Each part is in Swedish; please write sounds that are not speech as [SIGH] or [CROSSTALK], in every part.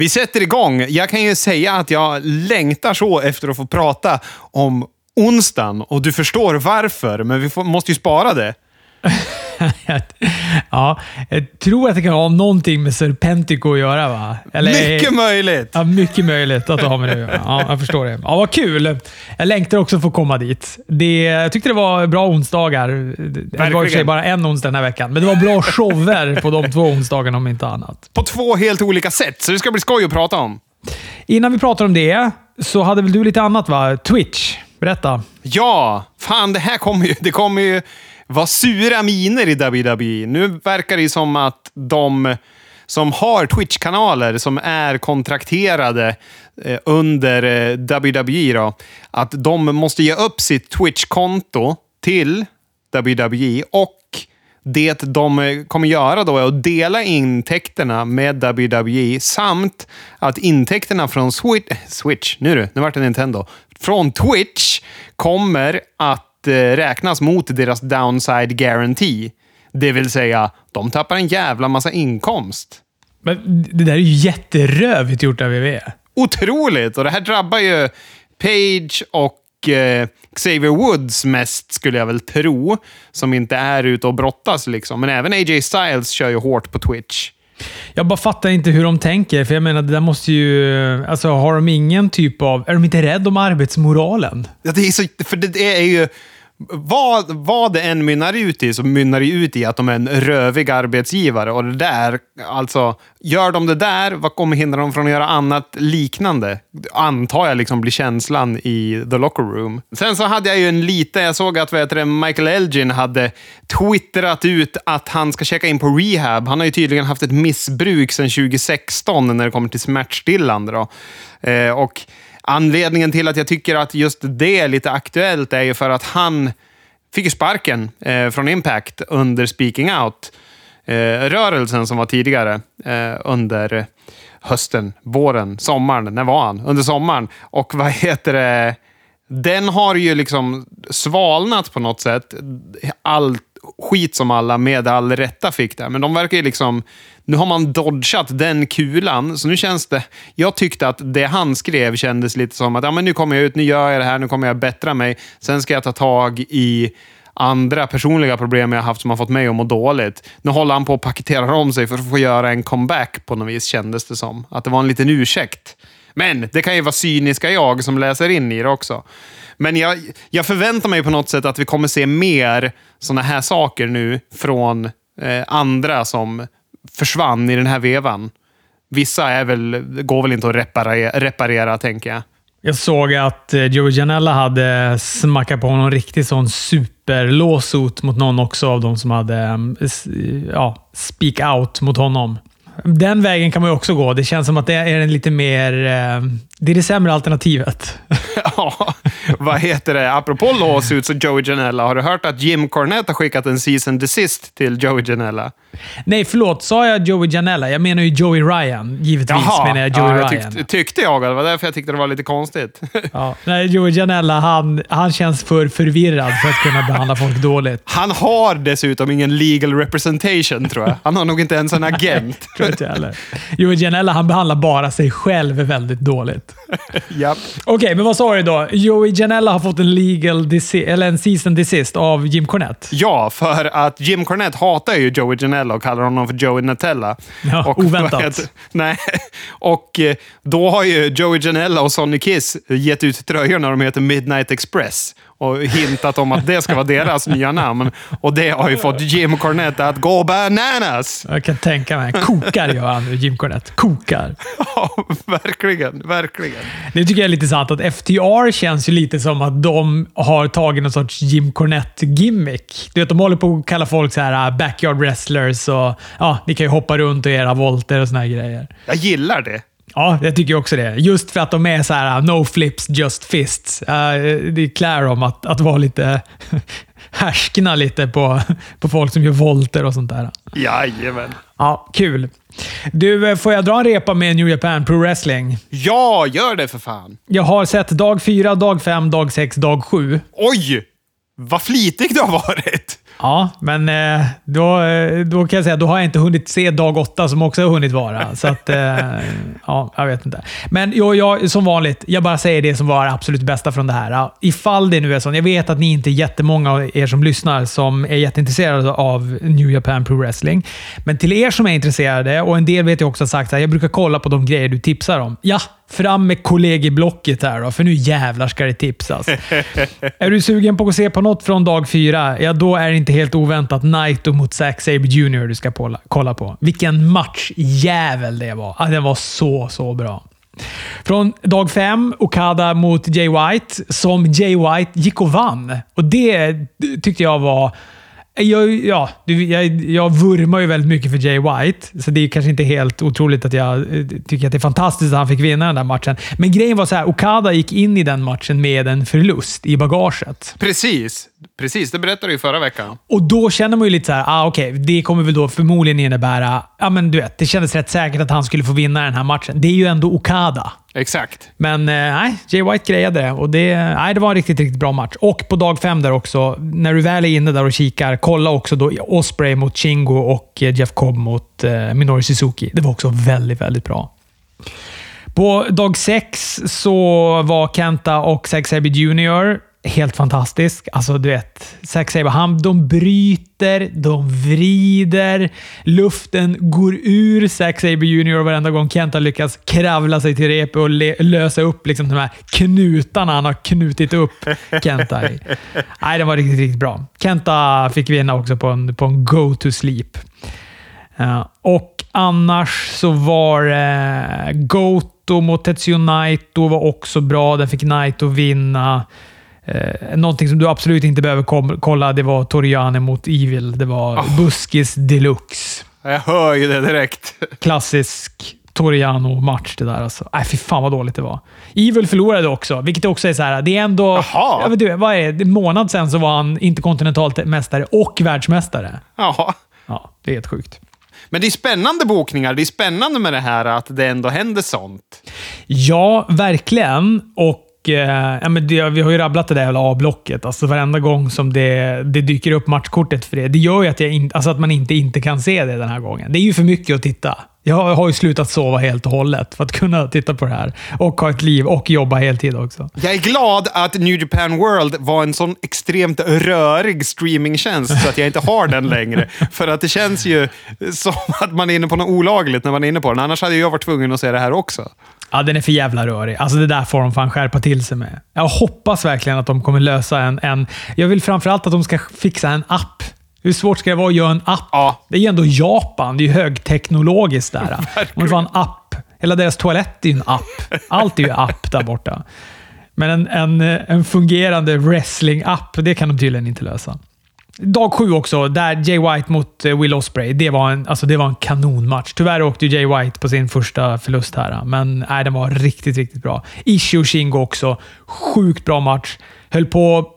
Vi sätter igång. Jag kan ju säga att jag längtar så efter att få prata om onsdagen och du förstår varför, men vi får, måste ju spara det. [LAUGHS] [LAUGHS] ja, jag tror att det kan ha någonting med Serpentico att göra, va? Eller, mycket möjligt! Ja, mycket möjligt att det har med det att göra. Ja, jag förstår det. Ja, vad kul! Jag längtar också för att komma dit. Det, jag tyckte det var bra onsdagar. Det var i och för sig bara en onsdag den här veckan, men det var bra shower på de två onsdagarna om inte annat. På två helt olika sätt, så det ska bli skoj att prata om. Innan vi pratar om det, så hade väl du lite annat va? Twitch. Berätta. Ja! Fan, det här kommer ju... Det kommer ju var sura miner i WWE. Nu verkar det som att de som har Twitch-kanaler som är kontrakterade eh, under eh, WWE, då, att de måste ge upp sitt Twitch-konto till WWE och det de kommer göra då är att dela intäkterna med WWE samt att intäkterna från Switch, eh, Switch nu du, nu vart det Nintendo, från Twitch kommer att räknas mot deras downside guarantee. Det vill säga, de tappar en jävla massa inkomst. Men det där är ju jätterövigt gjort av WWE. Otroligt! Och det här drabbar ju Page och eh, Xavier Woods mest, skulle jag väl tro. Som inte är ute och brottas liksom. Men även AJ Styles kör ju hårt på Twitch. Jag bara fattar inte hur de tänker, för jag menar, det där måste ju... Alltså, har de ingen typ av... Är de inte rädda om arbetsmoralen? Ja, det är så, för det är ju vad, vad det än mynnar ut i, så mynnar det ut i att de är en rövig arbetsgivare. Och det där, alltså, gör de det där, vad kommer hindra dem från att göra annat liknande? Antar jag liksom blir känslan i the locker room. Sen så hade jag ju en liten, jag såg att vet du, Michael Elgin hade twittrat ut att han ska checka in på rehab. Han har ju tydligen haft ett missbruk sedan 2016 när det kommer till smärtstillande. Då. Eh, och Anledningen till att jag tycker att just det är lite aktuellt är ju för att han fick sparken eh, från Impact under Speaking Out-rörelsen eh, som var tidigare eh, under hösten, våren, sommaren. När var han? Under sommaren. Och vad heter det? Den har ju liksom svalnat på något sätt. Allt skit som alla med all rätta fick där. Men de verkar ju liksom... Nu har man dodgat den kulan, så nu känns det... Jag tyckte att det han skrev kändes lite som att ja, men nu kommer jag ut, nu gör jag det här, nu kommer jag bättra mig. Sen ska jag ta tag i andra personliga problem jag haft som har fått mig att må dåligt. Nu håller han på att paketera om sig för att få göra en comeback på något vis, kändes det som. Att det var en liten ursäkt. Men det kan ju vara cyniska jag som läser in i det också. Men jag, jag förväntar mig på något sätt att vi kommer se mer sådana här saker nu från eh, andra som försvann i den här vevan. Vissa är väl, går väl inte att reparera, reparera tänker jag. Jag såg att eh, Joey Janella hade smackat på någon riktig sån superlåsot mot någon också av de som hade mm, ja, speak out mot honom. Den vägen kan man ju också gå. Det känns som att det är en lite mer... Eh, det är det sämre alternativet. [LAUGHS] ja, vad heter det? Apropå lawsuits och Joey Janella. Har du hört att Jim Cornette har skickat en season desist till Joey Janella? Nej, förlåt. Sa jag Joey Janella? Jag menar ju Joey Ryan. Givetvis Jaha, menar jag Joey ja, jag Ryan. tyckte jag. Det var därför jag tyckte det var lite konstigt. [LAUGHS] ja, nej, Joey Janella, han, han känns för förvirrad för att kunna behandla folk dåligt. [LAUGHS] Han har dessutom ingen legal representation, tror jag. Han har nog inte ens en agent. tror inte heller. Joey Janella, han behandlar bara sig själv väldigt dåligt. [LAUGHS] Japp. Okej, okay, men vad sa du då? Joey Janella har fått en legal eller en season desist av Jim Cornette? Ja, för att Jim Cornette hatar ju Joey Janella och kallar honom för Joey Nutella. Ja, och, oväntat. [LAUGHS] nej, och eh, då har ju Joey Janella och Sonny Kiss gett ut tröjor när de heter Midnight Express och hintat om att det ska vara deras nya namn. Och det har ju fått Jim Cornette att gå bananas! Jag kan tänka mig. Kokar gör han nu, Jim Cornette. Kokar. Ja, verkligen. Verkligen. Det tycker jag är lite sant att FTR känns ju lite som att de har tagit någon sorts Jim Cornette-gimmick. Du vet, de håller på att kalla folk så här uh, backyard wrestlers och ja, ni kan ju hoppa runt och era volter och såna här grejer. Jag gillar det. Ja, jag tycker också det. Just för att de är så här, uh, no flips, just fists. Uh, det klär dem att, att vara lite [LAUGHS] härskna lite på, [LAUGHS] på folk som gör volter och sånt där. Jajamän. Ja, kul. Du, eh, får jag dra en repa med New Japan Pro Wrestling? Ja, gör det för fan! Jag har sett dag 4, dag 5, dag 6, dag 7. Oj! Vad flitig du har varit! Ja, men eh, då, eh, då kan jag säga då har jag inte hunnit se dag åtta som också har hunnit vara. Så att, eh, [LAUGHS] ja, jag vet inte. Men jo, jag, som vanligt, jag bara säger det som var det absolut bästa från det här. Ifall det nu är så. Jag vet att ni inte är jättemånga av er som lyssnar som är jätteintresserade av New Japan Pro Wrestling. Men till er som är intresserade, och en del vet jag också har sagt att jag brukar kolla på de grejer du tipsar om. Ja, Fram med kollegieblocket här då, för nu jävlar ska det tipsas. [LAUGHS] är du sugen på att se på något från dag fyra? Ja, då är det inte helt oväntat Naito mot Zack Sabre Jr. du ska kolla på. Vilken matchjävel det var! Den var så, så bra. Från dag fem, Okada mot Jay White, som Jay White gick och vann. Och Det tyckte jag var jag, ja, jag, jag vurmar ju väldigt mycket för Jay White, så det är kanske inte helt otroligt att jag eh, tycker att det är fantastiskt att han fick vinna den där matchen. Men grejen var så här, Okada gick in i den matchen med en förlust i bagaget. Precis. Precis, det berättade du ju förra veckan. Och då känner man ju lite så här, ah, okej, okay, det kommer väl då förmodligen innebära, ja men du vet, det kändes rätt säkert att han skulle få vinna den här matchen. Det är ju ändå Okada. Exakt. Men eh, nej, Jay White grejade det och det, nej, det var en riktigt, riktigt bra match. Och på dag fem där också, när du väl är inne där och kikar, kolla också då Osprey mot Chingo och eh, Jeff Cobb mot eh, Minoru Suzuki. Det var också väldigt, väldigt bra. På dag sex så var Kenta och Zack Sabre Jr helt fantastisk. Alltså, du vet, Zack Sabre, han, de bryter, de vrider, luften går ur Zack Saber Jr. varenda gång Kenta lyckas kravla sig till repet och lösa upp liksom de här knutarna han har knutit upp Kenta i. Nej, den var riktigt, riktigt bra. Kenta fick vinna också på en, på en go to sleep. Uh, och annars så var uh, Goto mot Tetsuyo Naito var också bra. Den fick Naito vinna. Eh, någonting som du absolut inte behöver kolla, det var Toriane mot Evil. Det var oh. Buskis deluxe. Jag hör ju det direkt. Klassisk Toriano-match det där. Alltså. Nej, fy fan vad dåligt det var. Evil förlorade också, vilket också är så här. Det är ändå... Jaha. Jag vet inte, vad är det? En månad sen så var han interkontinentalt mästare och världsmästare. Jaha. Ja, det är helt sjukt. Men det är spännande bokningar. Det är spännande med det här att det ändå händer sånt. Ja, verkligen. Och eh, ja, men det, vi har ju rabblat det där jävla A-blocket. Alltså varenda gång som det, det dyker upp matchkortet för det. Det gör ju att, jag in, alltså att man inte, inte kan se det den här gången. Det är ju för mycket att titta. Jag har ju slutat sova helt och hållet för att kunna titta på det här. Och ha ett liv och jobba heltid också. Jag är glad att New Japan World var en sån extremt rörig streamingtjänst så att jag inte har den längre. [LAUGHS] för att det känns ju som att man är inne på något olagligt när man är inne på den. Annars hade jag varit tvungen att se det här också. Ja, den är för jävla rörig. Alltså det där får de fan skärpa till sig med. Jag hoppas verkligen att de kommer lösa en... en jag vill framförallt att de ska fixa en app. Hur svårt ska det vara att göra en app? Ja. Det är ju ändå Japan. Det är ju högteknologiskt där. [LAUGHS] Om det var en app. Hela deras toalett är ju en app. Allt är ju app där borta. Men en, en, en fungerande wrestling-app, det kan de tydligen inte lösa. Dag sju också, där Jay White mot eh, Will Osprey. Det var en, alltså det var en kanonmatch. Tyvärr åkte Jay White på sin första förlust här, men nej, den var riktigt, riktigt bra. Ishii och Shingo också. Sjukt bra match. Höll på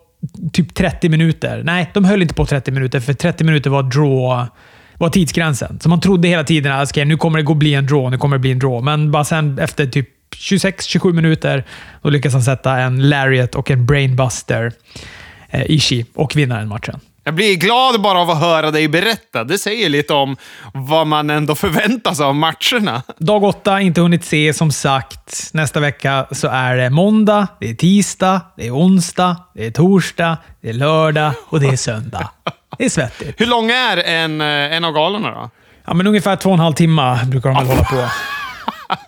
typ 30 minuter. Nej, de höll inte på 30 minuter, för 30 minuter var draw var tidsgränsen. Så man trodde hela tiden ah, att okay, nu kommer det gå bli en draw, nu kommer det bli en draw. Men bara sen efter typ 26-27 minuter, då lyckas han sätta en lariat och en brainbuster, eh, Ishii, och vinna den matchen. Jag blir glad bara av att höra dig berätta. Det säger lite om vad man ändå förväntar sig av matcherna. Dag åtta, inte hunnit se som sagt. Nästa vecka så är det måndag, det är tisdag, det är onsdag, det är torsdag, det är lördag och det är söndag. Det är svettigt. Hur lång är en, eh, en av galorna då? Ja, men ungefär två och en halv timme brukar de väl hålla på.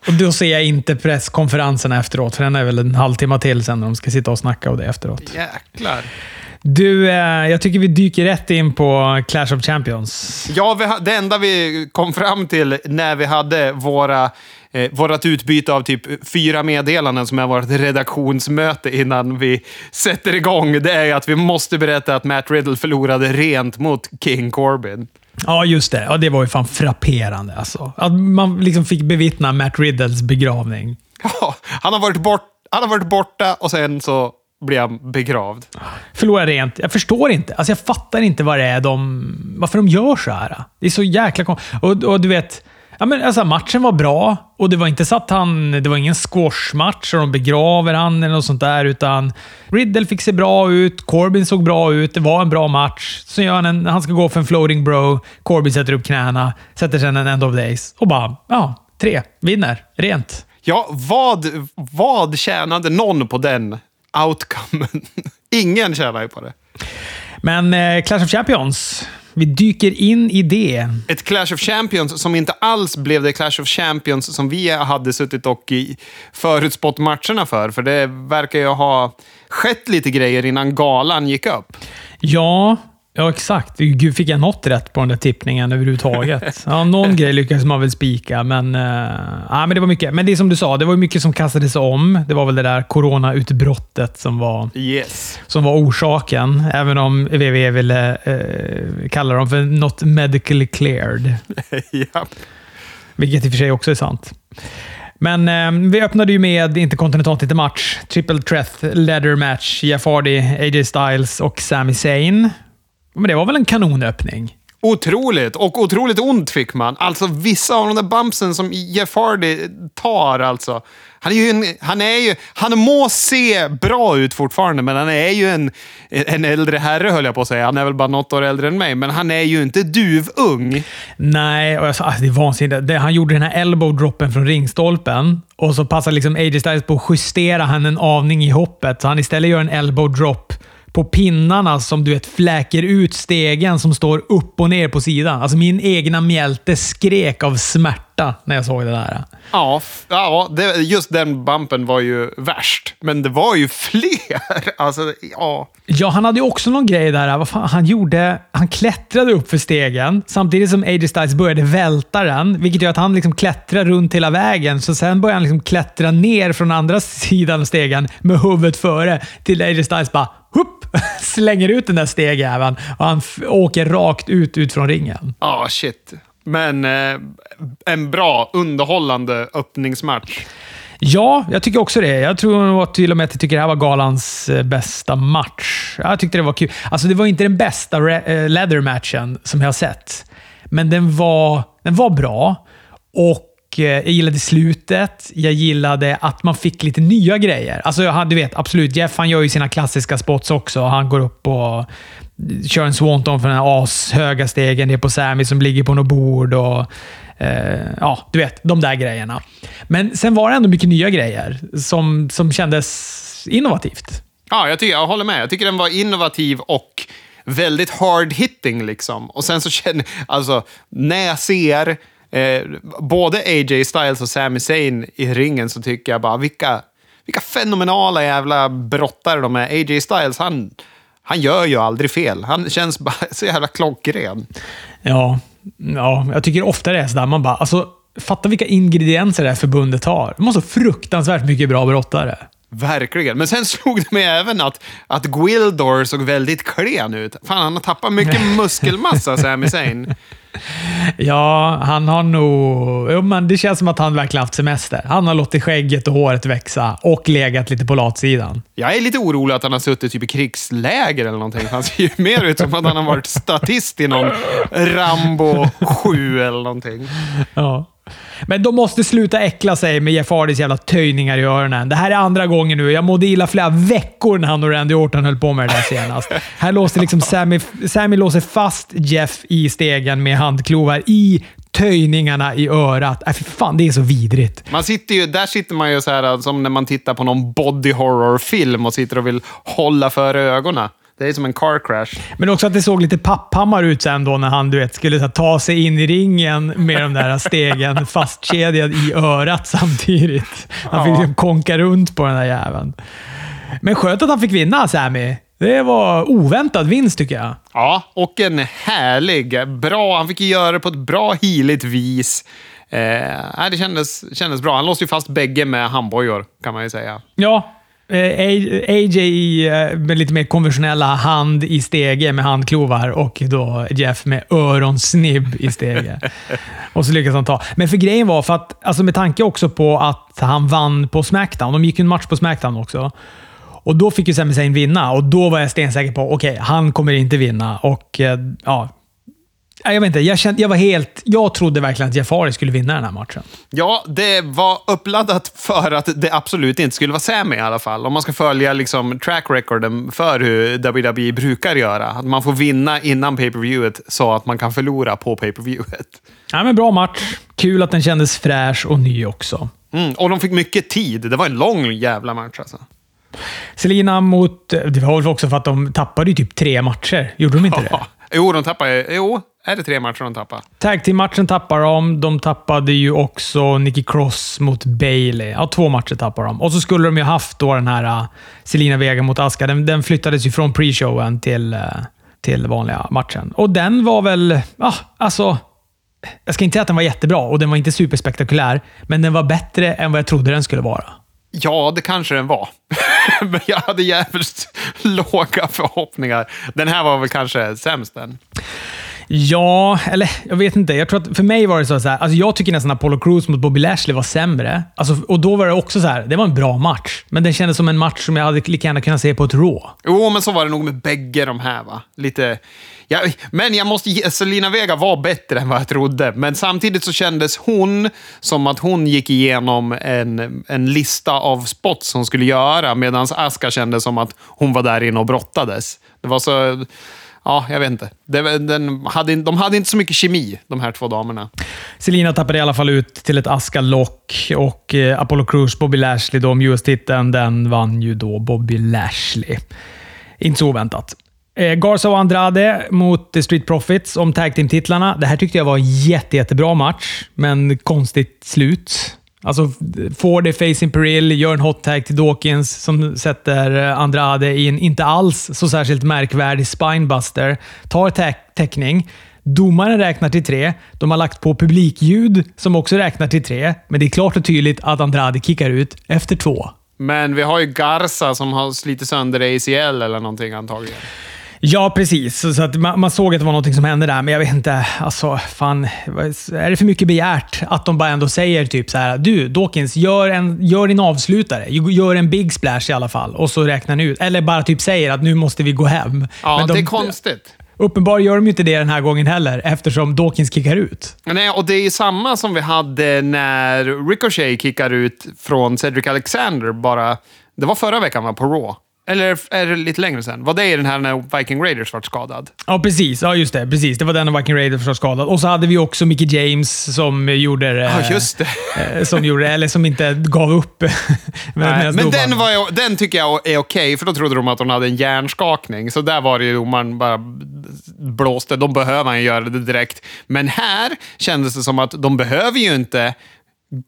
Och då ser jag inte presskonferenserna efteråt, för den är väl en halvtimme till sen när de ska sitta och snacka och det efteråt. Jäklar. Du, eh, jag tycker vi dyker rätt in på Clash of Champions. Ja, vi, det enda vi kom fram till när vi hade våra eh, vårt utbyte av typ fyra meddelanden som är vårt redaktionsmöte innan vi sätter igång, det är att vi måste berätta att Matt Riddle förlorade rent mot King Corbin. Ja, just det. Ja, det var ju fan frapperande. Alltså. Att man liksom fick bevittna Matt Riddles begravning. Ja, han har varit, bort, han har varit borta och sen så blir han begravd. Förlorar rent. Jag förstår inte. Alltså jag fattar inte vad det är de, varför de gör så här. Det är så jäkla konstigt. Och, och, du vet, Ja, men alltså, matchen var bra och det var inte så att han... Det var ingen squashmatch och de begraver han eller något sånt där, utan Riddle fick se bra ut. Corbin såg bra ut. Det var en bra match. Så gör han en... Han ska gå för en floating bro. Corbin sätter upp knäna, sätter sen en end of days och bara... Ja, tre. Vinner. Rent. Ja, vad, vad tjänade någon på den outcomen? [LAUGHS] Ingen tjänar ju på det. Men eh, Clash of Champions. Vi dyker in i det. Ett Clash of Champions som inte alls blev det Clash of Champions som vi hade suttit och förutspått matcherna för. För det verkar ju ha skett lite grejer innan galan gick upp. Ja, ja exakt. Gud, fick jag något rätt på den där tippningen överhuvudtaget? [LAUGHS] Ja, någon grej lyckades man väl spika, men, uh, ja, men det var mycket. Men det är som du sa, det var mycket som kastades om. Det var väl det där coronautbrottet som var, Yes. som var orsaken, även om WWE ville uh, kalla dem för not medically cleared. [LAUGHS] ja. Vilket i och för sig också är sant. Men eh, vi öppnade ju med interkontinentaltitelmatch. Triple Threat Leather Match. Jeff Hardy, AJ Styles och Sami Zayn. Men det var väl en kanonöppning? Otroligt. Och otroligt ont fick man. Alltså vissa av de där bumpsen som Jeff Hardy tar alltså. Han är ju en, han är ju, han må se bra ut fortfarande, men han är ju en, en äldre herre höll jag på att säga. Han är väl bara något år äldre än mig, men han är ju inte duvung. Nej, och sa, alltså, det är vansinnigt. Han gjorde den här elbow-droppen från ringstolpen och så passar liksom AJ Styles på att justera han en avning i hoppet. Så han istället gör en elbow-drop på pinnarna som du vet fläker ut stegen som står upp och ner på sidan. Alltså min egna mjälte skrek av smärta när jag såg det där. Ja, ja det, just den bumpen var ju värst. Men det var ju [LAUGHS] fler. Alltså, ja. Ja, han hade ju också någon grej där. Fan, han gjorde... Han klättrade upp för stegen samtidigt som AJ Styles började välta den, vilket gör att han liksom klättrar runt hela vägen. Så sen börjar han liksom klättra ner från andra [LAUGHS] sidan av stegen med huvudet före till AJ Styles bara hupp, [LAUGHS] slänger ut den där stegjäveln och han åker rakt ut, ut från ringen. Ja, shit. Men eh, en bra, underhållande öppningsmatch. Ja, jag tycker också det. Jag tror till och med att jag tycker det här var galans eh, bästa match. Jag tyckte det var kul. Alltså, det var inte den bästa eh, leather-matchen som jag har sett, men den var, den var bra. Och Eh, jag gillade slutet. Jag gillade att man fick lite nya grejer. Alltså, jag hade- du vet, absolut. Jeff han gör ju sina klassiska spots också. Han går upp och kör en swanton för den här ashöga stegen ner på Sammy som ligger på något bord. Och, eh, ja, du vet, de där grejerna. Men sen var det ändå mycket nya grejer som, som kändes innovativt. Ja, jag, tycker, jag håller med. Jag tycker den var innovativ och väldigt hard hitting liksom. Och sen så känner alltså när jag ser eh, både AJ Styles och Sami Zayn i ringen så tycker jag bara vilka, vilka fenomenala jävla brottare de är. AJ Styles, han, han gör ju aldrig fel. Han känns bara [LAUGHS] så jävla klockren. Ja, ja, jag tycker ofta det är sådär. Man bara, alltså, fatta vilka ingredienser det här förbundet har. De har så fruktansvärt mycket bra brottare. Verkligen. Men sen slog det mig även att, att Gwildor såg väldigt klen ut. Fan, han har tappat mycket [LAUGHS] muskelmassa, Sami Zayn. Ja, han har nog... Jo, men det känns som att han verkligen haft semester. Han har låtit skägget och håret växa och legat lite på latsidan. Jag är lite orolig att han har suttit typ i krigsläger eller någonting. Han ser ju mer ut som att han har varit statist i någon Rambo 7 eller någonting. Ja. Men de måste sluta äckla sig med Jeff Hardys jävla töjningar i öronen. Det här är andra gången nu. Jag mådde illa flera veckor när han och Randy Orton höll på med det där senast. Här låser liksom Sammy, Sammy låser fast Jeff i stegen med handklovar i töjningarna i örat. Äh, fy fan, det är så vidrigt. Man sitter ju, där sitter man ju så här äh, som när man tittar på någon body horror-film och sitter och vill hålla för ögonen. Det är som en car crash. Men också att det såg lite papphammar ut sen då när han du vet, skulle här, ta sig in i ringen med de där stegen [LAUGHS] fastkedjad i örat samtidigt. Han fick liksom konka runt på den där jäveln. Men skönt att han fick vinna, Sammy. Det var oväntad vinst tycker jag. Ja, och en härlig, bra, han fick göra det på ett bra healigt vis. Eh, det kändes, kändes bra. Han låste ju fast bägge med handbojor, kan man ju säga. Ja, AJ i, eh, med lite mer konventionella hand i stege med handklovar och då Jeff med öronsnibb i stege. [LAUGHS] och så lyckas han ta. Men för grejen var, för att, alltså med tanke också på att han vann på Smackdown. De gick ju en match på Smackdown också. Och Då fick ju Sami Zayn vinna och då var jag stensäker på okej, han kommer inte vinna. Och eh, ja, jag vet inte, jag, kände, jag var helt... Jag trodde verkligen att Jafari skulle vinna den här matchen. Ja, det var uppladdat för att det absolut inte skulle vara Sami i alla fall. Om man ska följa liksom, track recorden för hur WWE brukar göra. Att man får vinna innan pay-per-viewet så att man kan förlora på pay-per-viewet. Ja, men bra match. Kul att den kändes fräsch och ny också. Mm, och de fick mycket tid. Det var en lång jävla match alltså. Selina mot... Det var väl också för att de tappade typ tre matcher. Gjorde de inte det? Jo, de tappade... Jo, är det tre matcher de tappade? Tag team-matchen tappar de. De tappade ju också Nikki Cross mot Bailey. Ja, två matcher tappar de. Och så skulle de ju haft då den här uh, Selina Vega mot Aska. Den, den flyttades ju från pre-showen till, uh, till vanliga matchen. Och den var väl... Ja, alltså... Jag ska inte säga att den var jättebra och den var inte superspektakulär, men den var bättre än vad jag trodde den skulle vara. Ja, det kanske den var. [LAUGHS] Men jag hade jävligt [LAUGHS] låga förhoppningar. Den här var väl kanske sämst den. Ja, eller jag vet inte. Jag tror att för mig var det så här, alltså jag tycker nästan att Apollo Crews mot Bobby Lashley var sämre. Alltså, och då var det också så här, det var en bra match. Men den kändes som en match som jag hade lika gärna kunnat se på ett Raw. Jo, men så var det nog med bägge de här va. Lite... Ja, men jag måste ge, alltså Selina Vega var bättre än vad jag trodde. Men samtidigt så kändes hon som att hon gick igenom en, en lista av spots hon skulle göra. Medan Aska kändes som att hon var där inne och brottades. Det var så... Ja, jag vet inte. Det, den hade, de hade inte så mycket kemi, de här två damerna. Selina tappade i alla fall ut till ett Aska-lock och eh, Apollo Crews, Bobby Lashley, då, om US-titeln, den vann ju då Bobby Lashley. Inte så oväntat. Eh, Garza och Andrade mot Street Profits om tag team-titlarna. Det här tyckte jag var en jätte, jättebra match, men konstigt slut. Alltså, får det Face Imperial, gör en hot tag till Dawkins som sätter eh, Andrade i en inte alls så särskilt märkvärdig spinebuster. Tar täckning. Domaren räknar till tre. De har lagt på publikljud som också räknar till tre, men det är klart och tydligt att Andrade kickar ut efter två. Men vi har ju Garza som har slitit sönder ACL eller någonting antagligen. Ja, precis. Så att man, man, såg att det var något som hände där, men jag vet inte. Alltså, fan. Är det för mycket begärt att de bara ändå säger typ så här. Du, Dawkins, gör, en, gör din avslutare. Gör en big splash i alla fall och så räknar ni ut. Eller bara typ säger att nu måste vi gå hem. Ja, men de, det är konstigt. Uppenbarligen gör de ju inte det den här gången heller, eftersom Dawkins kickar ut. Nej, och det är samma som vi hade när Ricochet kickar ut från Cedric Alexander bara... Det var förra veckan, va? På Raw. Eller är det lite längre sen? Var det i den här när Viking Raiders var skadad? Ja, precis. Ja, just det. Precis. Det var den när Viking Raiders var skadad. Och så hade vi också Mickey James som gjorde. Ja, just det. Eh, som gjorde eller som inte gav upp. [LAUGHS] Nej, men den, var, den tycker jag är okej, okay, för då trodde de att hon hade en hjärnskakning. Så där var det ju domaren bara blåste. De behöver han göra det direkt. Men här kändes det som att de behöver ju inte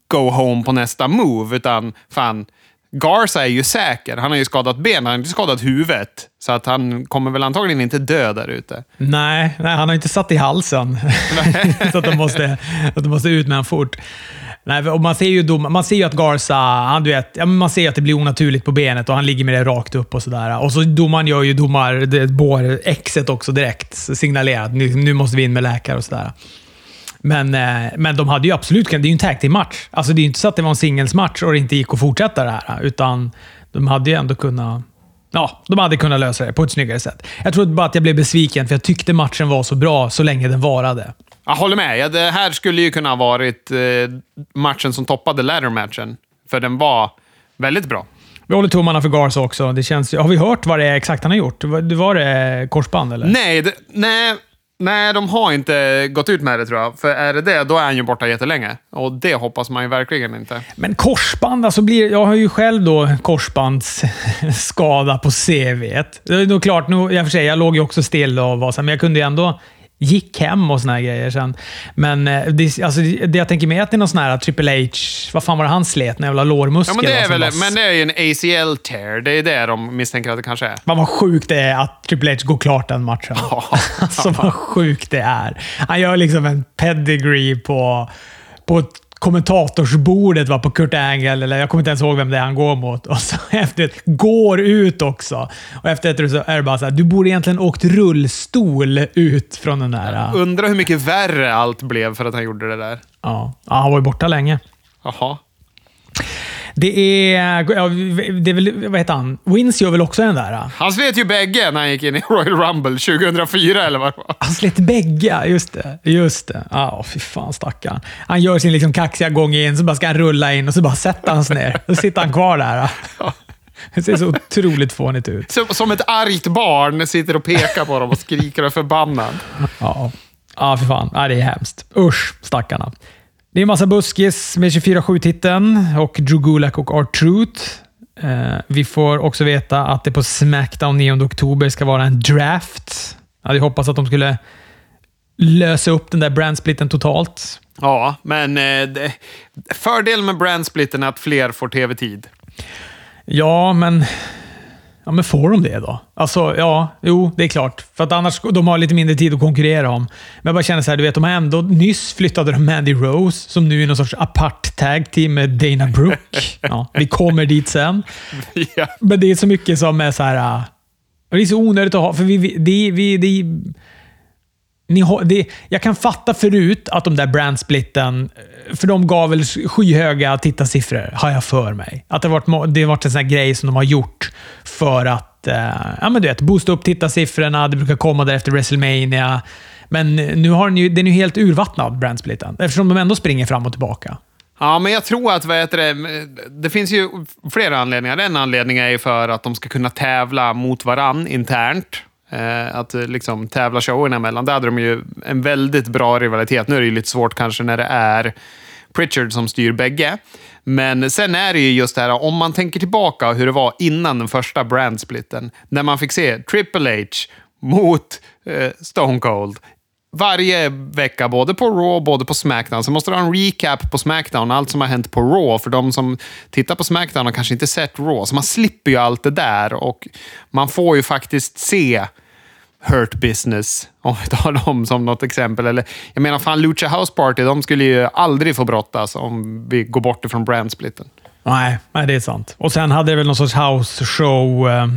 go home på nästa move, utan fan, Garza är ju säker. Han har ju skadat ben, han har inte skadat huvudet. Så att han kommer väl antagligen inte dö där ute. Nej, nej, han har inte satt i halsen. [LAUGHS] så att de, måste, att de måste ut med honom fort. Nej, och man, ser ju dom, man ser ju att Garza, han, du vet, man ser att det blir onaturligt på benet och han ligger med det rakt upp och sådär. Och så domaren gör ju domar, bår-exet också direkt. Signalerar att nu, nu måste vi in med läkare och sådär. Men, eh, men de hade ju absolut Det är ju en tag match Alltså Det är ju inte så att det var en singelsmatch och det inte gick att fortsätta det här. Utan de hade ju ändå kunnat... Ja, de hade kunnat lösa det på ett snyggare sätt. Jag tror bara att jag blev besviken, för jag tyckte matchen var så bra så länge den varade. Jag håller med. Ja, det här skulle ju kunna ha varit eh, matchen som toppade ladder-matchen. För den var väldigt bra. Vi håller tummarna för Garza också. Det känns, har vi hört vad det är exakt han har gjort? Var det korsband, eller? Nej, det, nej Nej, de har inte gått ut med det tror jag. För är det det, då är han ju borta jättelänge. Och det hoppas man ju verkligen inte. Men korsband, alltså blir... Jag har ju själv då korsbandsskada på CV. Det är nog klart, nu, jag, för sig, jag låg ju också still och var så, men jag kunde ju ändå gick hem och såna grejer sen. Men eh, det, alltså, det jag tänker mig att det är någon sån här Triple H, vad fan var det han slet? En jävla lårmuskel? Ja, men, det är väl, bara... men det är ju en ACL-tear. Det är det de misstänker att det kanske är. Fan vad sjukt det är att Triple H går klart den matchen. [LAUGHS] alltså vad sjukt det är. Han gör liksom en pedigree på, på kommentatorsbordet var på Kurt Angle, eller jag kommer inte ens ihåg vem det är han går mot. [LAUGHS] Och så efter går ut också. Och efter ett så är det bara så här, du borde egentligen åkt rullstol ut från den där. Jag undrar hur mycket värre allt blev för att han gjorde det där. Ja, ja han var ju borta länge. Jaha. Det är... Det är väl, vad heter han? Wins gör väl också den där? Han slet ju bägge när han gick in i [LAUGHS] Royal Rumble 2004 eller vad det var. Han slet bägge, just det. Just det. Ja, fy fan stackarn. Han gör sin liksom kaxiga gång in, så bara ska han rulla in och så bara sätter han sig ner. Då sitter han kvar där. Det ser så otroligt fånigt ut. Som, som ett argt barn sitter och pekar på dem och skriker och är förbannad. Ja, ja för fan. Ja, det är hemskt. Usch, stackarna. Det är en massa buskis med 24-7-titeln och Drew Gulak och R-Truth. Eh, vi får också veta att det på Smackdown 9 oktober ska vara en draft. Jag hade hoppats att de skulle lösa upp den där brandsplitten totalt. Ja, men eh, fördelen med brandsplitten är att fler får tv-tid. Ja, men... Ja, men får de det då? Alltså, ja, jo, det är klart. För att annars de har lite mindre tid att konkurrera om. Men jag bara känner så här, du vet, de har ändå nyss flyttade de Mandy Rose, som nu är någon sorts apart tag team med Dana Brooke. [LAUGHS] Ja, vi kommer dit sen. Ja. Men det är så mycket som är så här... äh, Det är så onödigt att ha, för vi, vi, vi, det, ni det, jag kan fatta förut att de där brandsplitten, för de gav väl skyhöga tittarsiffror, har jag för mig. Att det har varit, det har varit en sån här grej som de har gjort för att eh, ja, men du vet, boosta upp tittarsiffrorna. Det brukar komma där efter WrestleMania. Men nu har den ju, den är ju helt urvattnad, brandsplitten. Eftersom de ändå springer fram och tillbaka. Ja, men jag tror att vad heter det, det finns ju flera anledningar. En anledning är ju för att de ska kunna tävla mot varann internt. Eh, att eh, liksom tävla showerna emellan. Där hade de ju en väldigt bra rivalitet. Nu är det ju lite svårt kanske när det är Pritchard som styr bägge. Men sen är det ju just det här, om man tänker tillbaka hur det var innan den första brandsplitten. När man fick se Triple H mot eh, Stone Cold varje vecka, både på Raw och både på Smackdown. Så måste du ha en recap på Smackdown, allt som har hänt på Raw. För de som tittar på Smackdown har kanske inte sett Raw. Så man slipper ju allt det där och man får ju faktiskt se Hurt Business, om vi tar dem som något exempel. Eller, jag menar, fan Lucha House Party, de skulle ju aldrig få brottas om vi går bort ifrån brandsplitten. Nej, nej, det är sant. Och sen hade det väl någon sorts house show. Eh,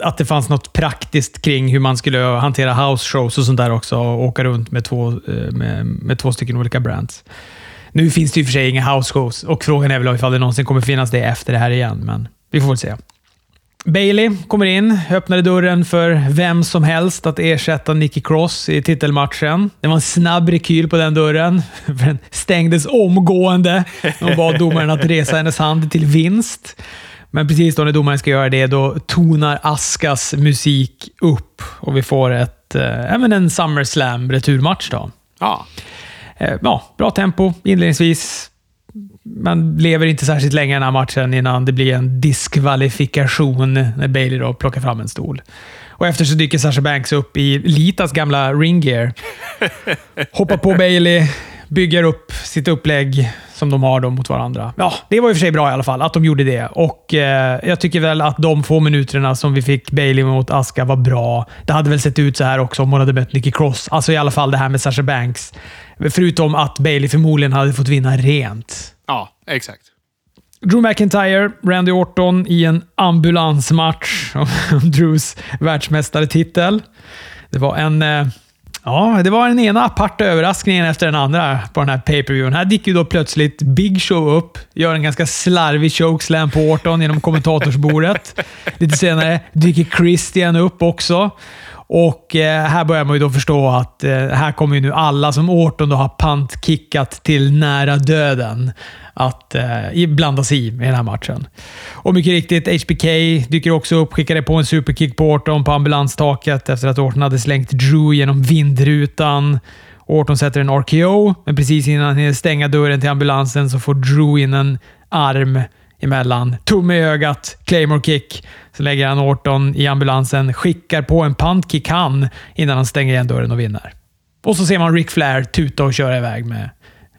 att det fanns något praktiskt kring hur man skulle hantera house shows och sånt där också. Och åka runt med två, eh, med, med två stycken olika brands. Nu finns det i och för sig inga house shows och frågan är väl ifall det någonsin kommer finnas det efter det här igen, men vi får väl se. Bailey kommer in, öppnade dörren för vem som helst att ersätta Nikki Cross i titelmatchen. Det var en snabb rekyl på den dörren, [LAUGHS] för den stängdes omgående. De bad domaren att resa hennes hand till vinst. Men precis då när domaren ska göra det, då tonar Askas musik upp och vi får ett, eh, även en SummerSlam returmatch. Då. Ja. Eh, ja, bra tempo inledningsvis. Man lever inte särskilt länge i den här matchen innan det blir en diskvalifikation när Bailey då plockar fram en stol. Och efter så dyker Sasha Banks upp i Litas gamla ringgear. Hoppar på Bailey, bygger upp sitt upplägg som de har då mot varandra. Ja, det var i och för sig bra i alla fall att de gjorde det. Och eh, Jag tycker väl att de få minuterna som vi fick Bailey mot Aska var bra. Det hade väl sett ut så här också om hon hade mött Nicky Cross. Alltså i alla fall det här med Sasha Banks. Förutom att Bailey förmodligen hade fått vinna rent. Ja, exakt. Drew McIntyre, Randy Orton i en ambulansmatch om [LAUGHS] Drews världsmästartitel. Det var en... Eh, ja, det var den ena aparta överraskningen efter den andra på den här pay-per-viewen. Här dyker ju då plötsligt Big Show upp, gör en ganska slarvig chokeslam på Orton genom kommentatorsbordet. [LAUGHS] Lite senare dyker Christian upp också. Och eh, här börjar man ju då förstå att eh, här kommer ju nu alla som Orton då har pantkickat till nära döden att eh, blanda sig i i den här matchen. Och mycket riktigt, HBK dyker också upp, skickade på en superkick på Orton på ambulanstaket efter att Orton hade slängt Drew genom vindrutan. Orton sätter en RKO, men precis innan han hinner stänga dörren till ambulansen så får Drew in en arm emellan. Tumme i ögat, Claymore kick. Så lägger han Orton i ambulansen, skickar på en puntkick han innan han stänger igen dörren och vinner. Och så ser man Ric Flair tuta och köra iväg med,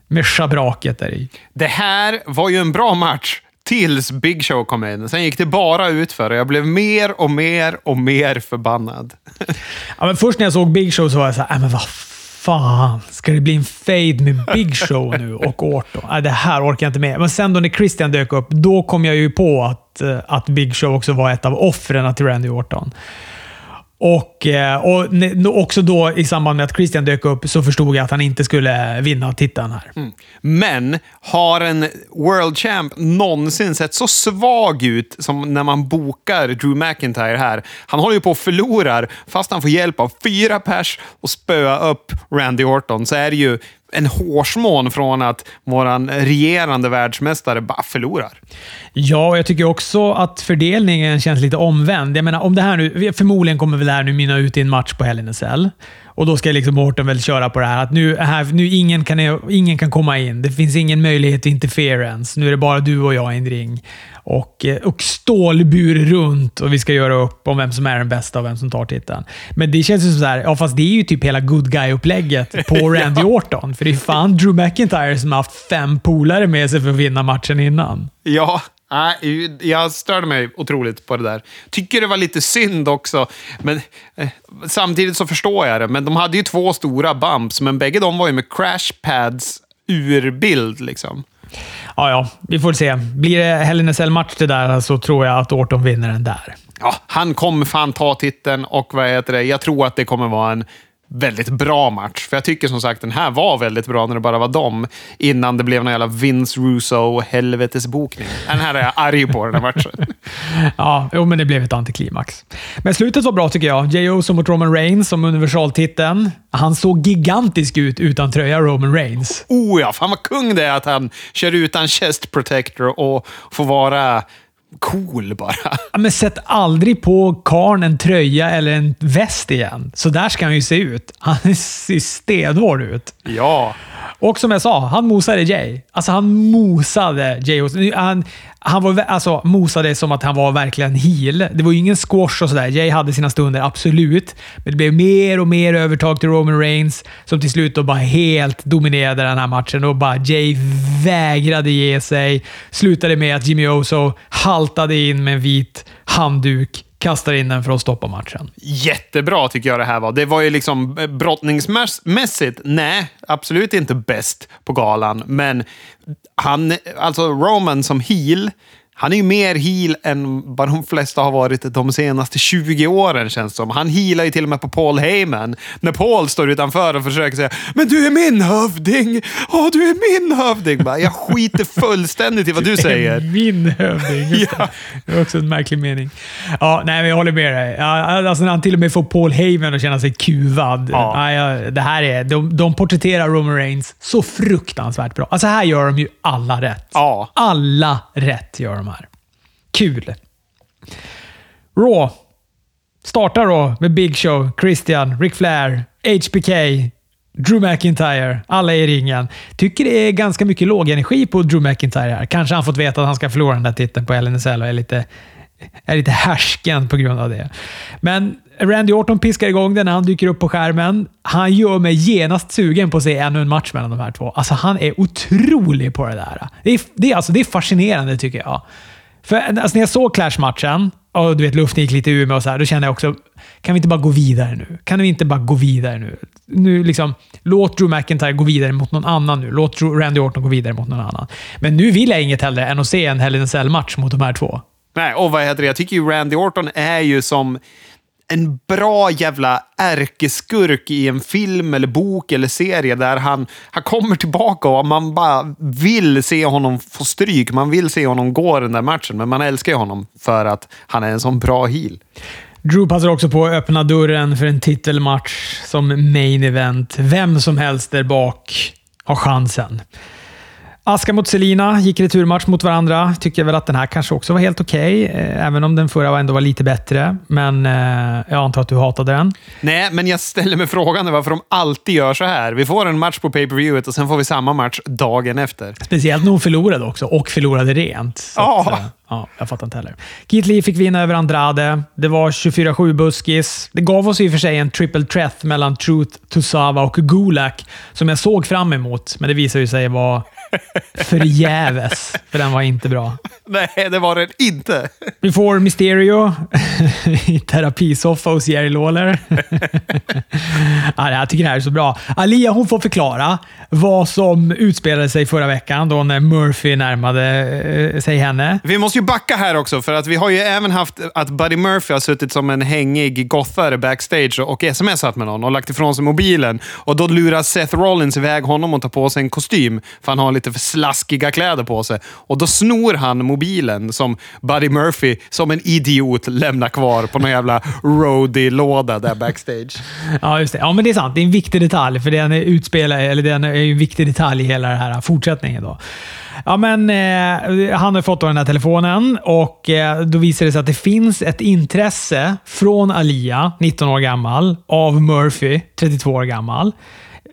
med schabraket där i. Det här var ju en bra match tills Big Show kom in. Sen gick det bara utför och jag blev mer och mer och mer förbannad. Ja, men först när jag såg Big Show så var jag såhär, äh, men vad fan, ska det bli en fade med Big Show nu och Orton? Nej, det här orkar jag inte med. Men sen då när Christian dök upp, då kom jag ju på att, eh, att Big Show också var ett av offren till Randy Orton. Och, eh, och också då i samband med att Christian dök upp så förstod jag att han inte skulle vinna titeln här. Mm. Men har en World Champ någonsin sett så svag ut som när man bokar Drew McIntyre här? Han håller ju på att förlora fast han får hjälp av fyra pers och spöa upp Randy Orton. Så är det ju en hårsmån från att våran regerande världsmästare bara förlorar. Ja, och jag tycker också att fördelningen känns lite omvänd. Jag menar, om det här nu, förmodligen kommer väl det här nu mynna ut i en match på Hell in a Cell. Och då ska liksom Morton väl köra på det här att nu, här, nu ingen, kan, ingen kan komma in. Det finns ingen möjlighet till interference. Nu är det bara du och jag i en ring. Och, eh, och stålbur runt och vi ska göra upp om vem som är den bästa och vem som tar titeln. Men det känns ju som såhär, ja fast det är ju typ hela good guy-upplägget på [LAUGHS] Randy Orton. För det är fan Drew McIntyre som har haft fem polare med sig för att vinna matchen innan. Ja, nej, jag störde mig otroligt på det där. Tycker det var lite synd också, men eh, samtidigt så förstår jag det. Men de hade ju två stora bumps, men bägge de var ju med crash pads ur bild liksom. Ja, ja, vi får se. Blir det Hell in match det där så tror jag att Orton vinner den där. Ja, han kommer fan ta titeln och vad heter det? Jag tror att det kommer vara en väldigt bra match. För jag tycker som sagt den här var väldigt bra när det bara var dem. Innan det blev någon jävla Vince Russo helvetesbokning. Den här är jag arg på, den här matchen. [LAUGHS] Ja, jo, men det blev ett antiklimax. Men slutet var bra tycker jag. Jey Uso mot Roman Reigns som universaltiteln. Han såg gigantisk ut utan tröja, Roman Reigns. Oh ja, fan vad kung det är att han kör utan chest protector och får vara cool bara. Ja, Men sätt aldrig på karn en tröja eller en väst igen. Så där ska han ju se ut. Han [LAUGHS] ser stenhård ut. Ja. Och som jag sa, han mosade Jay. Alltså han mosade Jay. Han, han var, alltså, mosade som att han var verkligen heel. Det var ju ingen squash och sådär. Jay hade sina stunder, absolut. Men det blev mer och mer övertag till Roman Reigns, som till slut då bara helt dominerade den här matchen. Och bara Jay vägrade ge sig. Slutade med att Jimmy Oso haltade in med en vit handduk, Kastar in den för att stoppa matchen. Jättebra tycker jag det här var. Det var ju liksom eh, brottningsmässigt, nej, absolut inte bäst på galan. Men han, alltså Roman som heel, han är ju mer heel än vad de flesta har varit de senaste 20 åren känns det som. Han healar ju till och med på Paul Heyman. När Paul står utanför och försöker säga “Men du är min hövding! Åh, du är min hövding!” Bara, Jag skiter fullständigt i vad du säger. Min hövding. [LAUGHS] Just det. Var också en märklig mening. Ja, nej, men jag håller med dig. Ja, alltså när han till och med får Paul Heyman att känna sig kuvad. Ja. Ja, ja, det här är, de, de porträtterar Roman Reigns så fruktansvärt bra. Alltså här gör de ju alla rätt. Ja. Alla rätt gör de här. Kul. Raw. Startar då med Big Show, Christian, Ric Flair, HBK, Drew McIntyre. Alla i ringen. Tycker det är ganska mycket låg energi på Drew McIntyre här. Kanske han fått veta att han ska förlora den där titeln på LNSL och är lite, är lite härsken på grund av det. Men Randy Orton piskar igång den när han dyker upp på skärmen. Han gör mig genast sugen på att se ännu en match mellan de här två. Alltså, han är otrolig på det där. Det är, det är, alltså, det är fascinerande tycker jag. För alltså, när jag såg Clash-matchen och du vet, luften gick lite ur mig och så här, då kände jag också, kan vi inte bara gå vidare nu? Kan vi inte bara gå vidare nu? nu liksom, låt Drew McIntyre gå vidare mot någon annan nu. Låt Randy Orton gå vidare mot någon annan. Men nu vill jag inget hellre än att se en Hell in a Cell-match mot de här två. Nej, och vad heter det? Jag tycker ju Randy Orton är ju som en bra jävla ärkeskurk i en film, eller bok eller serie där han, han kommer tillbaka och man bara vill se honom få stryk. Man vill se honom gå den där matchen, men man älskar ju honom för att han är en sån bra heel. Drew passar också på att öppna dörren för en titelmatch som main event. Vem som helst där bak har chansen. Aska mot Selina gick returmatch mot varandra. Tycker väl att den här kanske också var helt okej, eh, även om den förra ändå var lite bättre. Men eh, jag antar att du hatade den. Nej, men jag ställer mig frågan varför de alltid gör så här. Vi får en match på pay-per-viewet och sen får vi samma match dagen efter. Speciellt när hon förlorade också, och förlorade rent. Ja. Att, eh, ja, jag fattar inte heller. Keith fick vinna över Andrade. Det var 24-7 buskis. Det gav oss i och för sig en triple threat mellan Truth, Tosawa och Gulak som jag såg fram emot, men det visade ju sig vara Förgäves, för den var inte bra. Nej, det var den inte. Vi får Mysterio i terapisoffa hos Jerry Lawler. ja, jag tycker det här är så bra. Alia hon får förklara vad som utspelade sig förra veckan då när Murphy närmade eh, sig henne. Vi måste ju backa här också, för att vi har ju även haft att Buddy Murphy har suttit som en hängig gothare backstage och smsat med någon och lagt ifrån sig mobilen. Och då lurar Seth Rollins iväg honom att ta på sig en kostym, för han har lite för slaskiga kläder på sig. Och då snor han mobilen som Buddy Murphy, som en idiot, lämnar kvar på någon jävla roadie-låda där backstage. [LAUGHS] Ja, just det. Ja, men det är sant. Det är en viktig detalj, för den är utspelad, eller den är en viktig detalj i hela den här fortsättningen. Då. Ja, men, eh, han har fått den här telefonen och eh, då visar det sig att det finns ett intresse från Alia, 19 år gammal, av Murphy, 32 år gammal.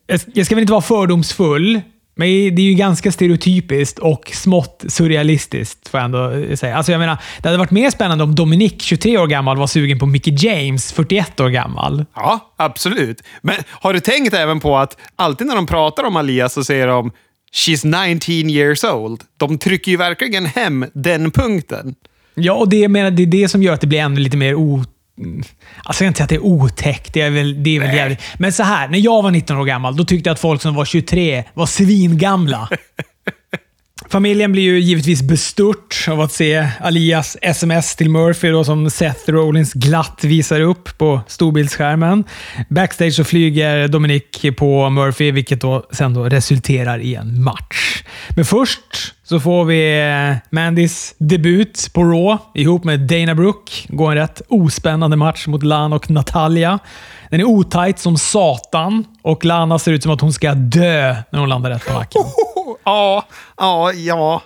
Jag- Jag ska väl inte vara fördomsfull, men det är ju ganska stereotypiskt och smått surrealistiskt, får jag ändå säga. Alltså jag menar, det hade varit mer spännande om Dominic, 23 år gammal, var sugen på Mickey James, 41 år gammal. Ja, absolut. Men har du tänkt även på att alltid när de pratar om Alia så säger de “She's 19 years old”. De trycker ju verkligen hem den punkten. Ja, och det, menar, det är det som gör att det blir ännu lite mer o... Alltså jag kan inte säga att det är otäckt. Det är väl, det är väl jävligt. Men så här, när jag var 19 år gammal, då tyckte jag att folk som var 23 var svingamla. [LAUGHS] Familjen blir ju givetvis bestört av att se Alias sms till Murphy då, som Seth Rollins glatt visar upp på storbildsskärmen. Backstage så flyger Dominic på Murphy, vilket då sen då resulterar i en match. Men först så får vi eh, Mandys debut på Raw ihop med Dana Brooke. Går en rätt ospännande match mot Lana och Natalia. Den är otajt som satan och Lana ser ut som att hon ska dö när hon landar rätt på nacken. [LAUGHS] Ja, ja, ja.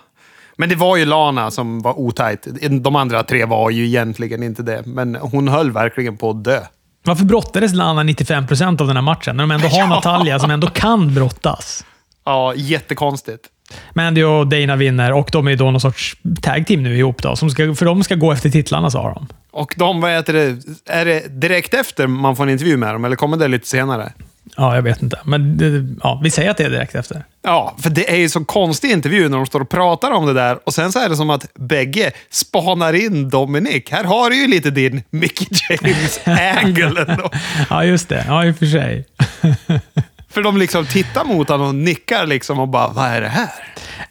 Men det var ju Lana som var otajt. De andra tre var ju egentligen inte det. Men hon höll verkligen på att dö. Varför brottades Lana 95% av den här matchen när de ändå har [LAUGHS] Ja. Natalia som ändå kan brottas? Ja, jättekonstigt. Mandy och Dana vinner och de är då någon sorts tag team nu ihop. Då, som ska, för de ska gå efter titlarna, sa de. Och de, vad heter det, är det direkt efter man får en intervju med dem, eller kommer det lite senare? Ja, jag vet inte. Men det, ja, vi säger att det är direkt efter. Ja, för det är ju så konstig intervju när de står och pratar om det där och sen så är det som att bägge spanar in Dominic. Här har du ju lite din Mickey James-angle [LAUGHS] ändå. Ja, just det. Ja, i och för sig. [LAUGHS] För de liksom tittar mot honom och nickar liksom och bara, vad är det här?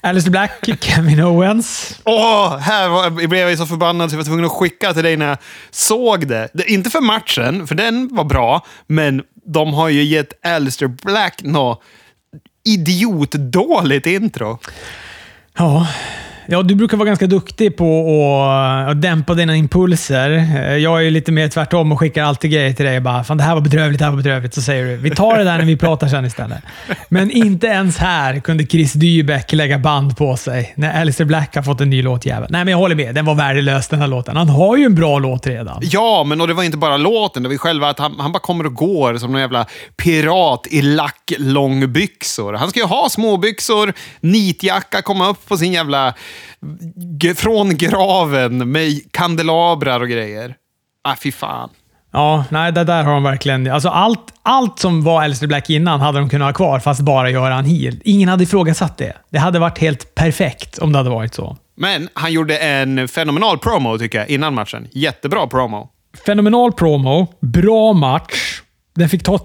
Alistair Black, [LAUGHS] Kevin Owens. Åh, här var, blev jag så förbannad så jag var tvungen att skicka till dig när jag såg det. det. Inte för matchen, för den var bra, men de har ju gett Alistair Black något idiotdåligt intro. Ja. Ja, du brukar vara ganska duktig på att, att dämpa dina impulser. Eh, jag är ju lite mer tvärtom och skickar alltid grejer till dig. och Bara, Fan, det här var bedrövligt, det här var bedrövligt. Så säger du, vi tar det där när vi pratar sen istället. Men inte ens här kunde Chris Dybeck lägga band på sig när Alistair Black har fått en ny låt. jävel. Nej, men jag håller med. Den var värdelös den här låten. Han har ju en bra låt redan. Ja, men och det var inte bara låten, det var ju själva att han, han bara kommer och går som någon jävla pirat i lacklångbyxor. Han ska ju ha småbyxor, nitjacka, komma upp på sin jävla... Från graven med kandelabrar och grejer. Ah, fy fan. Ja, nej, det där har de verkligen... Alltså allt, allt som var Alistair Black innan hade de kunnat ha kvar, fast bara göra han heel. Ingen hade ifrågasatt det. Det hade varit helt perfekt om det hade varit så. Men han gjorde en fenomenal promo, tycker jag, innan matchen. Jättebra promo. Fenomenal promo, bra match. Den fick ta,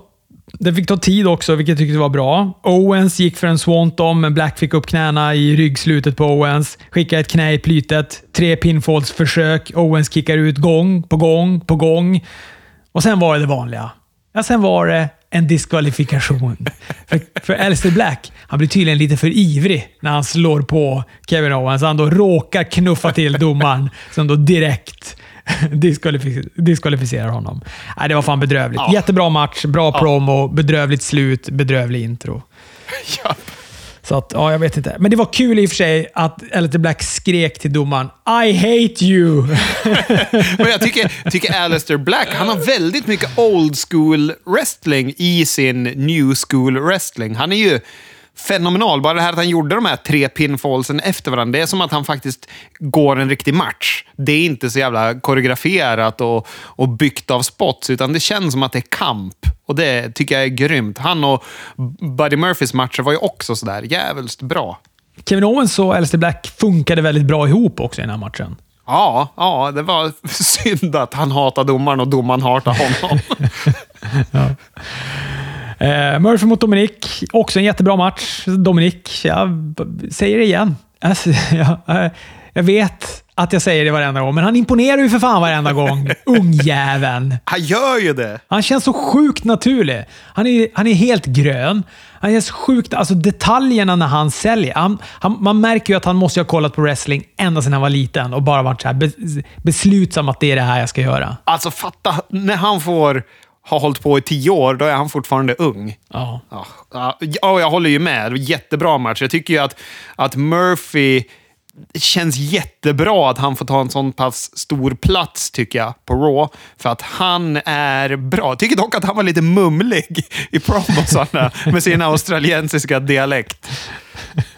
den fick ta tid också, vilket jag tyckte var bra. Owens gick för en swanton, men Black fick upp knäna i ryggslutet på Owens. Skickade ett knä i plytet. Tre pinfallsförsök. Owens kickar ut gång på gång på gång. Och sen var det det vanliga. Ja, sen var det en diskvalifikation. [LAUGHS] för, för Alistair Black, han blir tydligen lite för ivrig när han slår på Kevin Owens. Han då råkar knuffa till domaren som då direkt [LAUGHS] diskvalific- diskvalificerar honom. Nej, det var fan bedrövligt. Ja. Jättebra match, bra promo, bedrövligt slut, bedrövlig intro. [LAUGHS] Ja. Så att, ja, jag vet inte. Men det var kul i och för sig att Alistair Black skrek till domaren “I hate you”. [LAUGHS] Men jag tycker, tycker Alistair Black, han har väldigt mycket old school wrestling i sin new school wrestling. Han är ju fenomenal. Bara det här att han gjorde de här tre pinfallsen efter varandra, det är som att han faktiskt går en riktig match. Det är inte så jävla koreograferat och, och byggt av spots, utan det känns som att det är kamp. Och det tycker jag är grymt. Han och Buddy Murphys matcher var ju också sådär jävligt bra. Kevin Owens och Aleister Black funkade väldigt bra ihop också i den här matchen. Ja, ja, det var [LAUGHS] synd att han hatar domaren och domaren hatar honom. [LAUGHS] Eh, Murphy mot Dominic. Också en jättebra match. Dominic, jag säger det igen. Alltså, [LAUGHS] jag, eh, jag vet att jag säger det varenda gång, men han imponerar ju för fan varenda gång. [LAUGHS] Ungjäveln. Han gör ju det. Han känns så sjukt naturlig. Han är, han är helt grön. Han så sjukt... Alltså detaljerna när han säljer. Han, han, man märker ju att han måste ha kollat på wrestling ända sedan han var liten och bara varit så här beslutsam att det är det här jag ska göra. Alltså fatta, när han får ha hållit på i tio år, då är han fortfarande ung. Ja, ja, jag håller ju med. Jättebra match. Jag tycker ju att, att Murphy det känns jättebra att han får ta en sån pass stor plats, tycker jag, på Raw. För att han är bra. Jag tycker dock att han var lite mumlig i promosarna med sin australiensiska dialekt. [LAUGHS]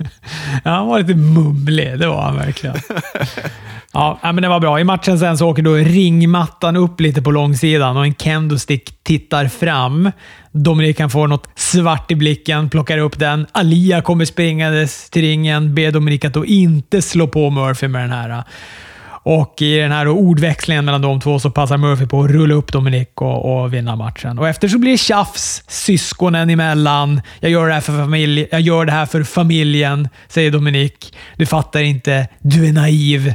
Ja, han var lite mumlig. Det var han verkligen. [LAUGHS] Ja, men det var bra. I matchen sen så åker då ringmattan upp lite på långsidan och en kendostick tittar fram. Dominik kan få något svart i blicken, plockar upp den. Alia kommer springandes till ringen, ber Dominik att då inte slå på Murphy med den här. Och i den här ordväxlingen mellan de två så passar Murphy på att rulla upp Dominik och, och vinna matchen. Och efter så blir det tjafs syskonen emellan. Jag gör, det här för familj, jag gör det här för familjen, säger Dominik. Du fattar inte. Du är naiv.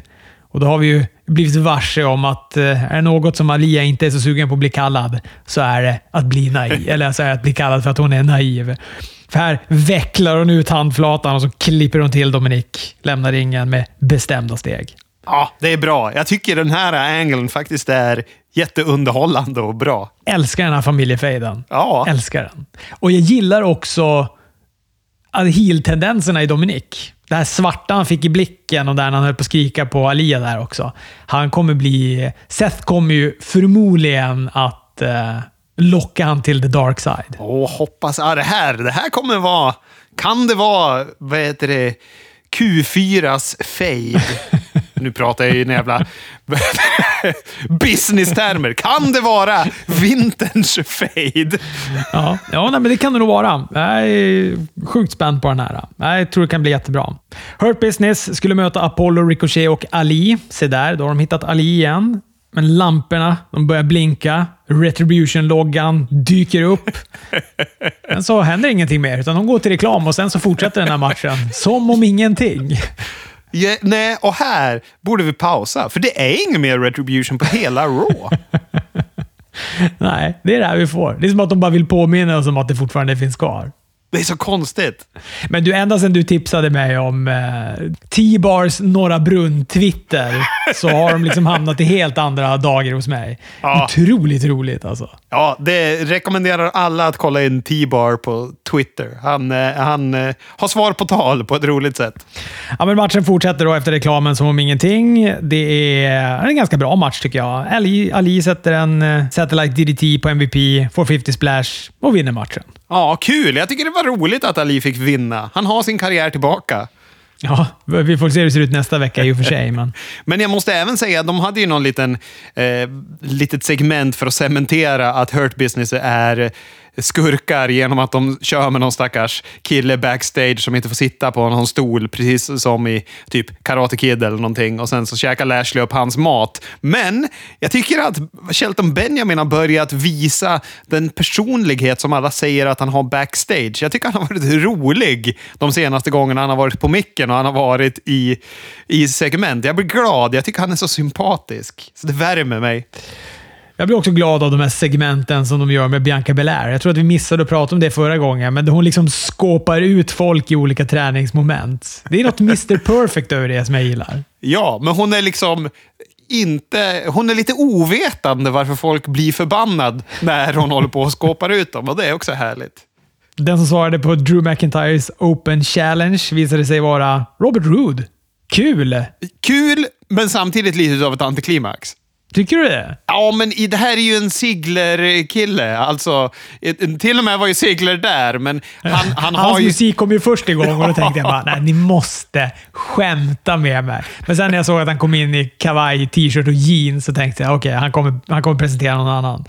Och då har vi ju blivit varse om att eh, är det något som Alia inte är så sugen på att bli kallad, så är det att bli naiv. [LAUGHS] Eller så är det att bli kallad för att hon är naiv. För här vecklar hon ut handflatan och så klipper hon till Dominik. Lämnar ringen med bestämda steg. Ja, det är bra. Jag tycker den här angeln faktiskt är jätteunderhållande och bra. Älskar den här familjefejden. Ja. Älskar den. Och jag gillar också heel-tendenserna i Dominik det här svarta han fick i blicken och där han höll på att skrika på Alia där också. Han kommer bli... Seth kommer ju förmodligen att eh, locka han till the dark side. Åh, hoppas... Ja, det här, det här kommer vara... Kan det vara, vad heter det, Q4s fade? [LAUGHS] nu pratar jag i en jävla [LAUGHS] business-termer. Kan det vara vinterns fade? Ja, ja nej, men det kan det nog vara. Jag är sjukt spänd på den här. Jag tror det kan bli jättebra. Hurt Business skulle möta Apollo, Ricochet och Ali. Se där, då har de hittat Ali igen. Men lamporna de börjar blinka. Retribution-loggan dyker upp. Men så händer ingenting mer, utan de går till reklam och sen så fortsätter den här matchen. Som om ingenting. Ja, nej, och här borde vi pausa, för det är ingen mer retribution på hela Raw. [LAUGHS] nej, det är det här vi får. Det är som att de bara vill påminna oss om att det fortfarande finns kvar. Det är så konstigt. Men du, ända sedan du tipsade mig om eh, T-bars Norra Brunn-Twitter så har de liksom hamnat i helt andra dagar hos mig. Ja. Otroligt roligt alltså. Ja, det rekommenderar alla att kolla in T-bar på Twitter. Han, eh, han eh, har svar på tal på ett roligt sätt. Ja, men matchen fortsätter då efter reklamen som om ingenting. Det är en ganska bra match tycker jag. Ali, Ali sätter en eh, Satellite DDT på MVP, får 50 splash och vinner matchen. Ja, kul. Jag tycker det var roligt att Ali fick vinna. Han har sin karriär tillbaka. Ja, vi får se hur det ser ut nästa vecka i och för sig. Men, [LAUGHS] men jag måste även säga att de hade ju någon liten eh, litet segment för att cementera att Hurt Business är skurkar genom att de kör med någon stackars kille backstage som inte får sitta på någon stol, precis som i typ Karate Kid eller någonting. Och sen så käkar Lashley upp hans mat. Men jag tycker att Shelton Benjamin har börjat visa den personlighet som alla säger att han har backstage. Jag tycker han har varit rolig de senaste gångerna han har varit på micken och han har varit i, i segment. Jag blir glad. Jag tycker han är så sympatisk. Så det värmer mig. Jag blir också glad av de här segmenten som de gör med Bianca Belair. Jag tror att vi missade att prata om det förra gången, men hon liksom skåpar ut folk i olika träningsmoment. Det är något [LAUGHS] Mr Perfect över det som jag gillar. Ja, men hon är liksom inte... Hon är lite ovetande varför folk blir förbannad när hon håller på och skåpar ut dem och det är också härligt. Den som svarade på Drew McIntyres Open Challenge visade sig vara Robert Roode. Kul! Kul, men samtidigt lite av ett antiklimax. Tycker du det? Ja, men det här är ju en Sigler-kille. Alltså, till och med var ju Sigler där, men han, [LAUGHS] han har Hans ju... musik kom ju först igång och då [LAUGHS] tänkte jag bara, nej, ni måste skämta med mig. Men sen när jag såg att han kom in i kavaj, t-shirt och jeans så tänkte jag, okej, okay, han, kommer, han kommer presentera någon annan.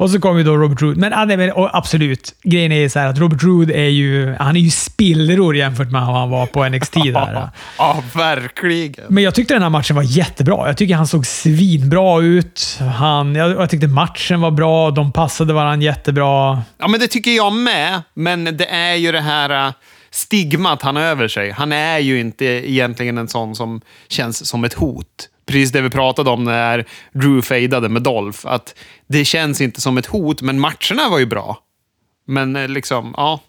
Och så kom ju då Robert Roode. Men, men absolut, grejen är ju så att Robert Roode är ju, han är ju spillror jämfört med hur han var på NXT. där. [LAUGHS] Ja, verkligen. Men jag tyckte den här matchen var jättebra. Jag tycker han såg svinbra ut. Han, jag, jag tyckte matchen var bra. De passade varandra jättebra. Ja, men det tycker jag med. Men det är ju det här äh, stigmat han har över sig. Han är ju inte egentligen en sån som känns som ett hot. Precis det vi pratade om när Drew fejdade med Dolph. Att det känns inte som ett hot, men matcherna var ju bra. Men eh, liksom, ja.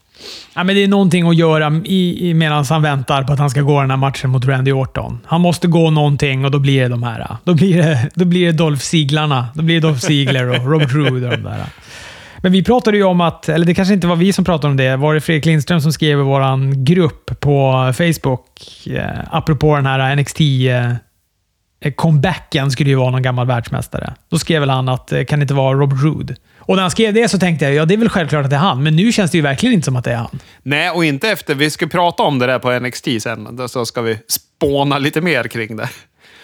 Ja, men det är någonting att göra i, i, medan han väntar på att han ska gå den här matchen mot Randy Orton. Han måste gå någonting och då blir det de här. Eh, då blir det, då blir det Dolph Siglarna. Då blir det Dolph Ziggler och Robert Roode och de där. Eh. Men vi pratade ju om att, eller det kanske inte var vi som pratade om det, var det Fredrik Lindström som skrev i vår grupp på Facebook, eh, apropå den här NXT eh, comebacken skulle ju vara någon gammal världsmästare. Då skrev väl han att eh, kan det inte vara Robert Roode? Och när han skrev det så tänkte jag, ja det är väl självklart att det är han, men nu känns det ju verkligen inte som att det är han. Nej, och inte efter. Vi ska prata om det där på NXT sen, då så ska vi spåna lite mer kring det.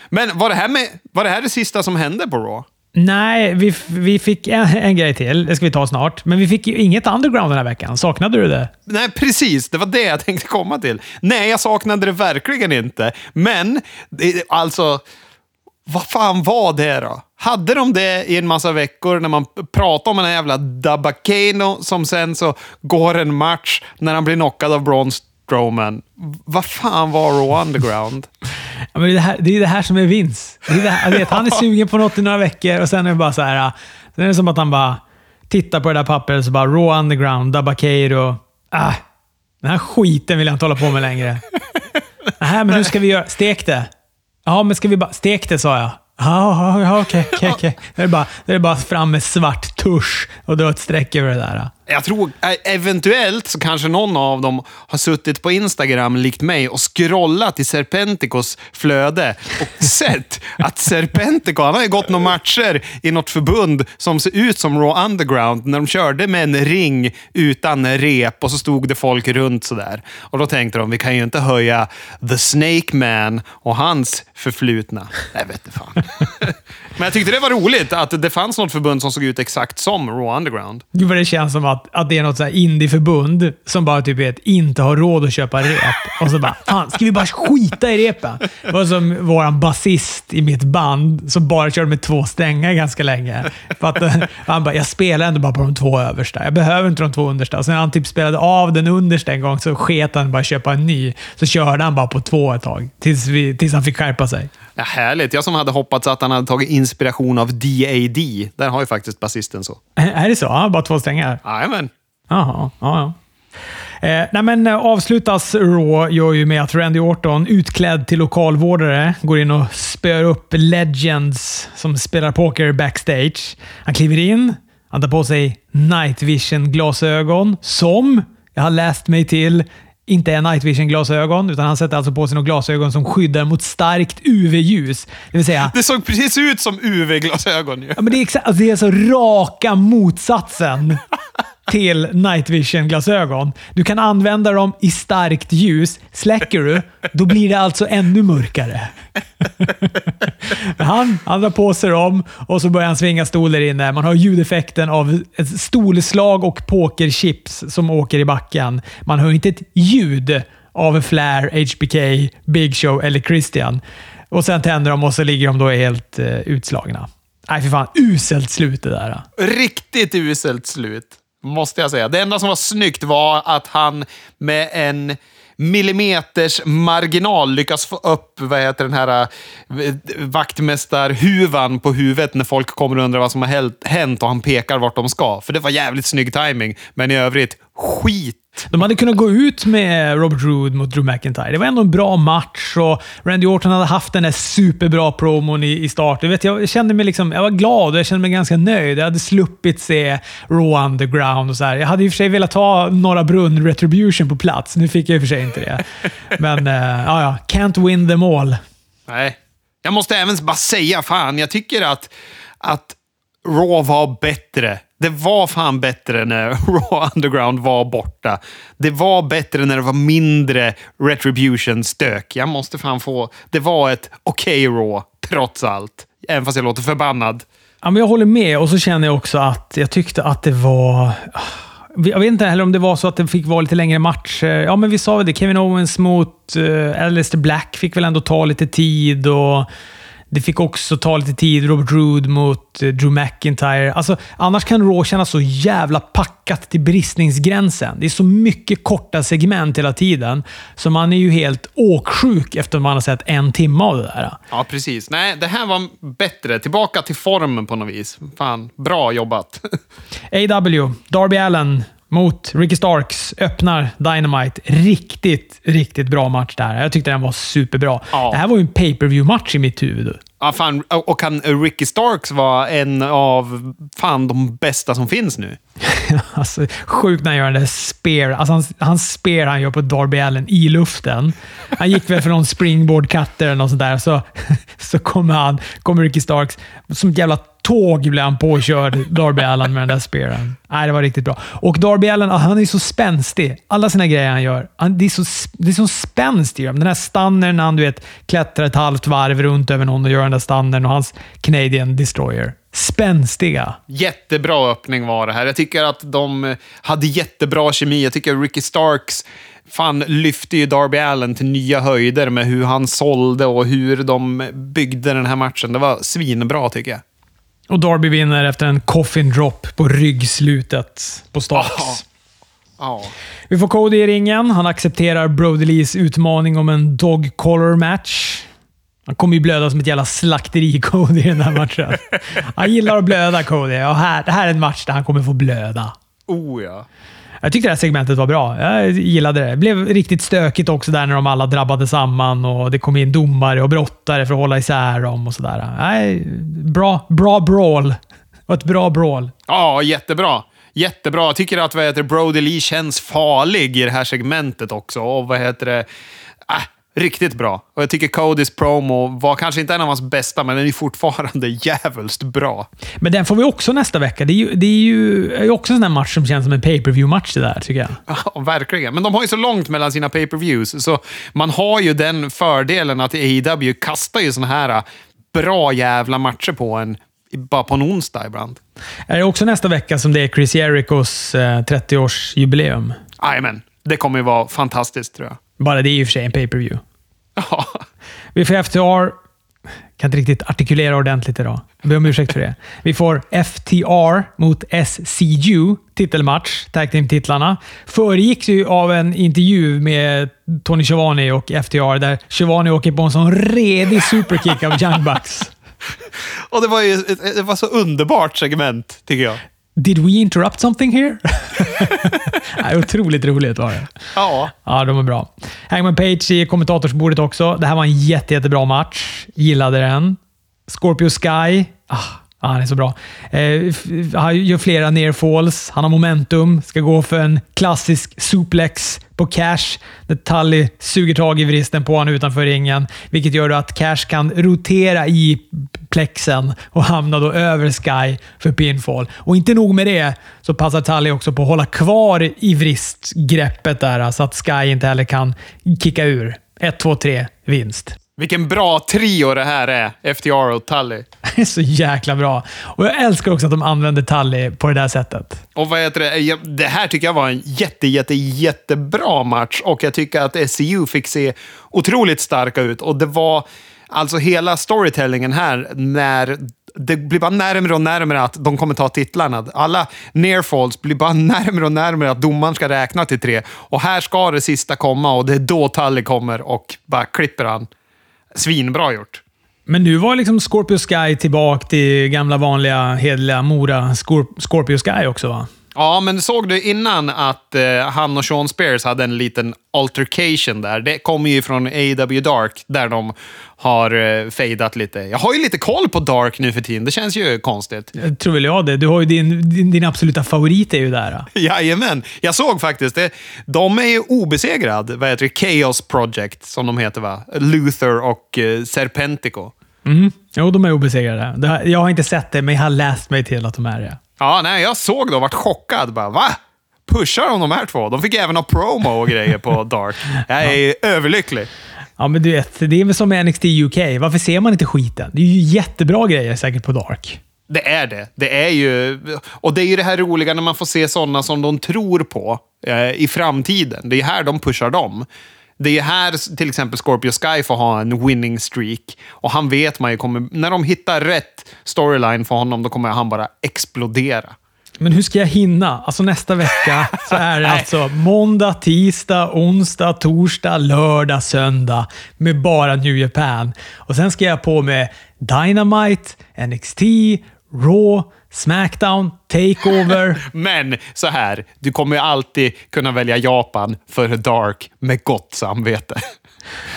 Men var det här, med, var det, här det sista som hände på Raw? Nej, vi, vi fick en, en grej till. Det ska vi ta snart. Men vi fick ju inget underground den här veckan. Saknade du det? Nej, precis. Det var det jag tänkte komma till. Nej, jag saknade det verkligen inte. Men, det, alltså, vad fan var det då? Hade de det i en massa veckor när man pratar om en jävla Dabakano som sen så går en match när han blir knockad av Braun Strowman. Vad fan var Raw Underground? [LAUGHS] Ja, men det, är det, här, det är det här som är Vince. Det är det här, vet, han är [LAUGHS] sugen på något i några veckor och sen är det bara så här. Sen är det som att han bara tittar på det där pappret och så bara Raw Underground, Dabakero. Ah, den här skiten vill jag inte hålla på med längre. [LAUGHS] Nej, men hur ska vi göra? Stek det. Ja, men ska vi bara... Stek det, sa jag. Ja, okej, okej, okej. Det är bara, det är bara fram med svart tusch och dra ett streck över det där. Jag tror eh, eventuellt så kanske någon av dem har suttit på Instagram likt mig och scrollat i Serpenticos flöde och [LAUGHS] sett att Serpentico, han har ju gått några matcher i något förbund som ser ut som Raw Underground när de körde med en ring utan rep och så stod det folk runt sådär. Och då tänkte de, vi kan ju inte höja The Snake Man och hans förflutna. Jag vet inte fan. [LAUGHS] Men jag tyckte det var roligt att det fanns något förbund som såg ut exakt som Raw Underground. Gud vad det känns som att, att det är något så här indieförbund som bara typ vet, inte har råd att köpa rep. Och så bara, fan, ska vi bara skita i repen? Det var som vår basist i mitt band som bara körde med två strängar ganska länge. För att, eh, han bara, jag spelar ändå bara på de två översta. Jag behöver inte de två understa. Och sen när han typ spelade av den understa en gång så sket han bara köpa en ny. Så körde han bara på två ett tag. Tills, vi, tills han fick skärpa sig. Ja, härligt. Jag som hade hoppats att han hade tagit inspiration av DAD. Där har ju faktiskt basisten så. Är det så? Ja, bara två strängar? Jajamän. Jaha, ja, ja. Eh, nej men, eh, avslutas Raw gör ju med att Randy Orton, utklädd till lokalvårdare, går in och spöar upp Legends som spelar poker backstage. Han kliver in, han tar på sig night vision-glasögon som, jag har läst mig till, inte är night vision-glasögon, utan han sätter alltså på sig några glasögon som skyddar mot starkt UV-ljus. Det vill säga... [LAUGHS] Det såg precis ut som UV-glasögon ju. Ja, men det, är exakt, alltså det är alltså raka motsatsen [LAUGHS] till night vision-glasögon. Du kan använda dem i starkt ljus. Släcker du, då blir det alltså ännu mörkare. [LAUGHS] han, han drar på sig dem och så börjar han svinga stol där inne. Man har ljudeffekten av ett stolslag och pokerchips som åker i backen. Man hör inte ett ljud av Flair, HBK, Big Show eller Christian. Och sen tänder de och så ligger de då helt uh, utslagna. Nej, för fan. Uselt slut det där. Riktigt uselt slut, måste jag säga. Det enda som var snyggt var att han med en millimeters marginal lyckas få upp vad heter den här eh, vaktmästarhuvan på huvudet när folk kommer och undrar vad som har hänt och han pekar vart de ska. För det var jävligt snygg timing men i övrigt skit de hade kunnat gå ut med Robert Roode mot Drew McIntyre. Det var ändå en bra match och Randy Orton hade haft den där superbra promon i, i start. Jag, vet, jag kände mig liksom, jag var glad och jag kände mig ganska nöjd. Jag hade sluppit se Raw Underground och så här. Jag hade i och för sig velat ha Norra Brunn Retribution på plats. Nu fick jag i och för sig inte det. Men, uh, ja, ja. Can't win them all. Nej. Jag måste även bara säga, fan, jag tycker att, att Raw var bättre det var fan bättre när [LAUGHS] Raw Underground var borta. Det var bättre när det var mindre Retribution-stök. Jag måste fan få... Det var ett okej okay Raw, trots allt. Även fast jag låter förbannad. Ja, men jag håller med och så känner jag också att jag tyckte att det var... Jag vet inte heller om det var så att det fick vara lite längre matcher. Ja, men vi sa väl det. Kevin Owens mot eh, uh, Alistair Black fick väl ändå ta lite tid. och det fick också ta lite tid. Robert Roode mot eh, Drew McIntyre. Alltså, annars kan Raw kännas så jävla packat till bristningsgränsen. Det är så mycket korta segment hela tiden, så man är ju helt åksjuk efter att man har sett en timme av det där. Ja, precis. Nej, det här var bättre. Tillbaka till formen på något vis. Fan, bra jobbat. [LAUGHS] AW, Darby Allen mot Ricky Starks öppnar Dynamite. Riktigt, riktigt bra match där. Jag tyckte den var superbra. Ja. Det här var ju en pay per view match i mitt huvud. Ja, fan. Och kan Ricky Starks vara en av fan de bästa som finns nu? [LAUGHS] alltså, sjukt när han gör den där spear. Alltså, han, han spear han gör på Darby Allen i luften. Han gick väl för någon springboard cutter eller något sånt där, så, [LAUGHS] så kommer han, kommer Ricky Starks som ett jävla tåg blev han påkörd, Darby Allen, med den där spearen. Nej, det var riktigt bra. Och Darby Allen, ah, han är så spänstig. Alla sina grejer han gör. Han, det, är så, det är så spänst i dem. Den här standarden när han du vet, klättrar ett halvt varv runt över någon och gör den där standarden och hans Canadian Destroyer. Spänstiga. Jättebra öppning var det här. Jag tycker att de hade jättebra kemi. Jag tycker Ricky Starks fan lyfte ju Darby Allen till nya höjder med hur han sålde och hur de byggde den här matchen. Det var svinbra tycker jag. Och Darby vinner efter en coffin drop på ryggslutet på Starks. Oh. Oh. Vi får Cody i ringen. Han accepterar Brody Lees utmaning om en dog collar match. Han kommer ju blöda som ett jävla slakteri, [LAUGHS] Cody, i den här matchen. Han gillar att blöda, Cody. Och här, det här är en match där han kommer få blöda. Oh ja. Jag tyckte det här segmentet var bra. Jag gillade det. Det blev riktigt stökigt också där när de alla drabbade samman och det kom in domare och brottare för att hålla isär dem och sådär. Nej, bra, bra brawl. Och ett bra brawl. Ja, jättebra. Jättebra. Jag tycker att vad heter, Brody Lee känns farlig i det här segmentet också. Och vad heter det? Äh, Riktigt bra. Och jag tycker Codys promo var kanske inte en av hans bästa, men den är fortfarande [LAUGHS] jävligt bra. Men den får vi också nästa vecka. Det är ju, det är ju också en sån match som känns som en pay per view match det där, tycker jag. [LAUGHS] Ja, verkligen. Men de har ju så långt mellan sina pay per views så man har ju den fördelen att AEW kastar ju såna här bra jävla matcher på en bara på en onsdag ibland. Är det också nästa vecka som det är Chris Jericos eh, 30-årsjubileum? Jajamän. Det kommer ju vara fantastiskt, tror jag. Bara det är i och för sig en pay-per-view. Ja. Vi får FTR. Kan inte riktigt artikulera ordentligt idag. Jag ber om ursäkt för det. Vi får FTR mot SCU, titelmatch, tag team-titlarna. Föregicks ju av en intervju med Tony Schiavone och FTR där Schiavone åker på en sån redig superkick av Young Bucks. [LAUGHS] och det var ju det var så underbart segment, tycker jag. Did we interrupt something here? [LAUGHS] Nej, otroligt roligt var det. Ja. Ja, de är bra. Hangman Page i kommentatorsbordet också. Det här var en jätte, jättebra match. Gillade den. Scorpio Sky. Ah, Ah, han är så bra. Eh, han gör flera nearfalls. Han har momentum. Ska gå för en klassisk suplex på Cash. Där Tully suger tag i vristen på honom utanför ringen, vilket gör att Cash kan rotera i plexen och hamna då över Sky för pinfall. Och inte nog med det, så passar Tully också på att hålla kvar i vristgreppet där, så att Sky inte heller kan kicka ur. 1, 2, 3, vinst. Vilken bra trio det här är, FTR och Tully. [LAUGHS] Det är så jäkla bra. Och Jag älskar också att de använder Tully på det där sättet. Och vad heter det? det här tycker jag var en jätte, jätte, jättebra match och jag tycker att SCU fick se otroligt starka ut. Och det var alltså hela storytellingen här när det blir bara närmare och närmare att de kommer ta titlarna. Alla nearfalls blir bara [LAUGHS] närmare och närmare att domaren ska räkna till tre. Och här ska det sista komma och det är då Tully kommer och bara klipper han. Svinbra gjort. Men nu var liksom Scorpio Sky tillbaka till gamla vanliga hederliga Mora Scorpio Sky också va? Ja, men såg du innan att eh, han och Sean Spears hade en liten altercation där? Det kommer ju från AW Dark, där de har eh, fejdat lite. Jag har ju lite koll på Dark nu för tiden. Det känns ju konstigt. Jag tror väl jag det. Du har ju din, din, din absoluta favorit är ju där. [LAUGHS] Jajamän. Jag såg faktiskt det. De är ju obesegrad. Vad heter det? Chaos Project, som de heter va? Luther och eh, Serpentico. Mm. Jo, de är obesegrade. Jag har inte sett det, men jag har läst mig till att de är det. Ja, nej, jag såg det och vart chockad. Bara, va? Pushar de de här två? De fick även ha promo och grejer på [LAUGHS] Dark. Jag är ja. överlycklig. Ja, men du vet, det är väl som med NXT UK. Varför ser man inte skiten? Det är ju jättebra grejer säkert på Dark. Det är det. Det är ju... Och det är ju det här roliga när man får se sådana som de tror på eh, i framtiden. Det är här de pushar dem. Det är här till exempel Scorpio Sky får ha en winning streak. Och han vet man ju kommer... När de hittar rätt storyline för honom, då kommer han bara explodera. Men hur ska jag hinna? Alltså nästa vecka så är det [LAUGHS] alltså måndag, tisdag, onsdag, torsdag, lördag, söndag med bara New Japan. Och sen ska jag på med Dynamite, NXT, Raw, Smackdown, Takeover. [LAUGHS] Men så här, du kommer ju alltid kunna välja Japan för Dark med gott samvete.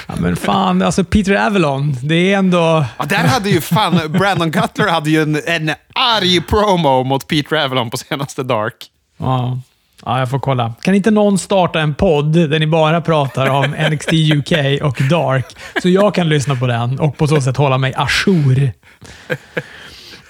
Ja, men fan, alltså Peter Avalon, det är ändå... Ja, där hade ju fan, Brandon Cutler hade ju en, en arg promo mot Peter Avalon på senaste Dark. Ja. ja, jag får kolla. Kan inte någon starta en podd där ni bara pratar om [LAUGHS] NXT UK och Dark, så jag kan lyssna på den och på så sätt hålla mig ajour?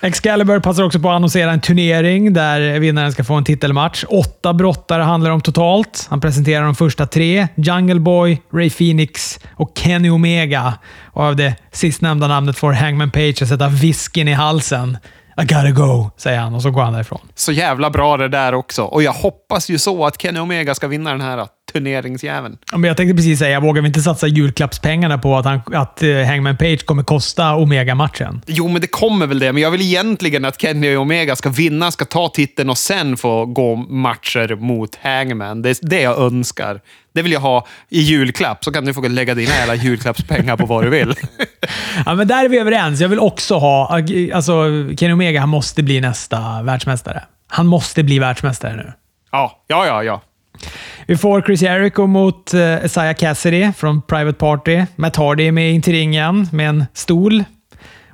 Excalibur passar också på att annonsera en turnering där vinnaren ska få en titelmatch. Åtta brottare handlar det om totalt. Han presenterar de första tre. Jungle Boy, Ray Phoenix och Kenny Omega. Och av det sistnämnda namnet får Hangman Page att sätta visken i halsen. I gotta go, säger han och så går han därifrån. Så jävla bra det där också. Och jag hoppas ju så att Kenny Omega ska vinna den här turneringsjäveln. Men jag tänkte precis säga, jag vågar vi inte satsa julklappspengarna på att, han, att uh, Hangman Page kommer kosta Omega-matchen? Jo, men det kommer väl det. Men jag vill egentligen att Kenny Omega ska vinna, ska ta titeln och sen få gå matcher mot Hangman. Det är det jag önskar. Det vill jag ha i julklapp, så kan du få lägga dina jävla julklappspengar på vad du vill. [LAUGHS] ja, men där är vi överens. Jag vill också ha... Alltså, Kenny Omega han måste bli nästa världsmästare. Han måste bli världsmästare nu. Ja, ja, ja. ja. Vi får Chris Jericho mot uh, Isaiah Cassidy från Private Party. Matt Hardy med in till ringen med en stol.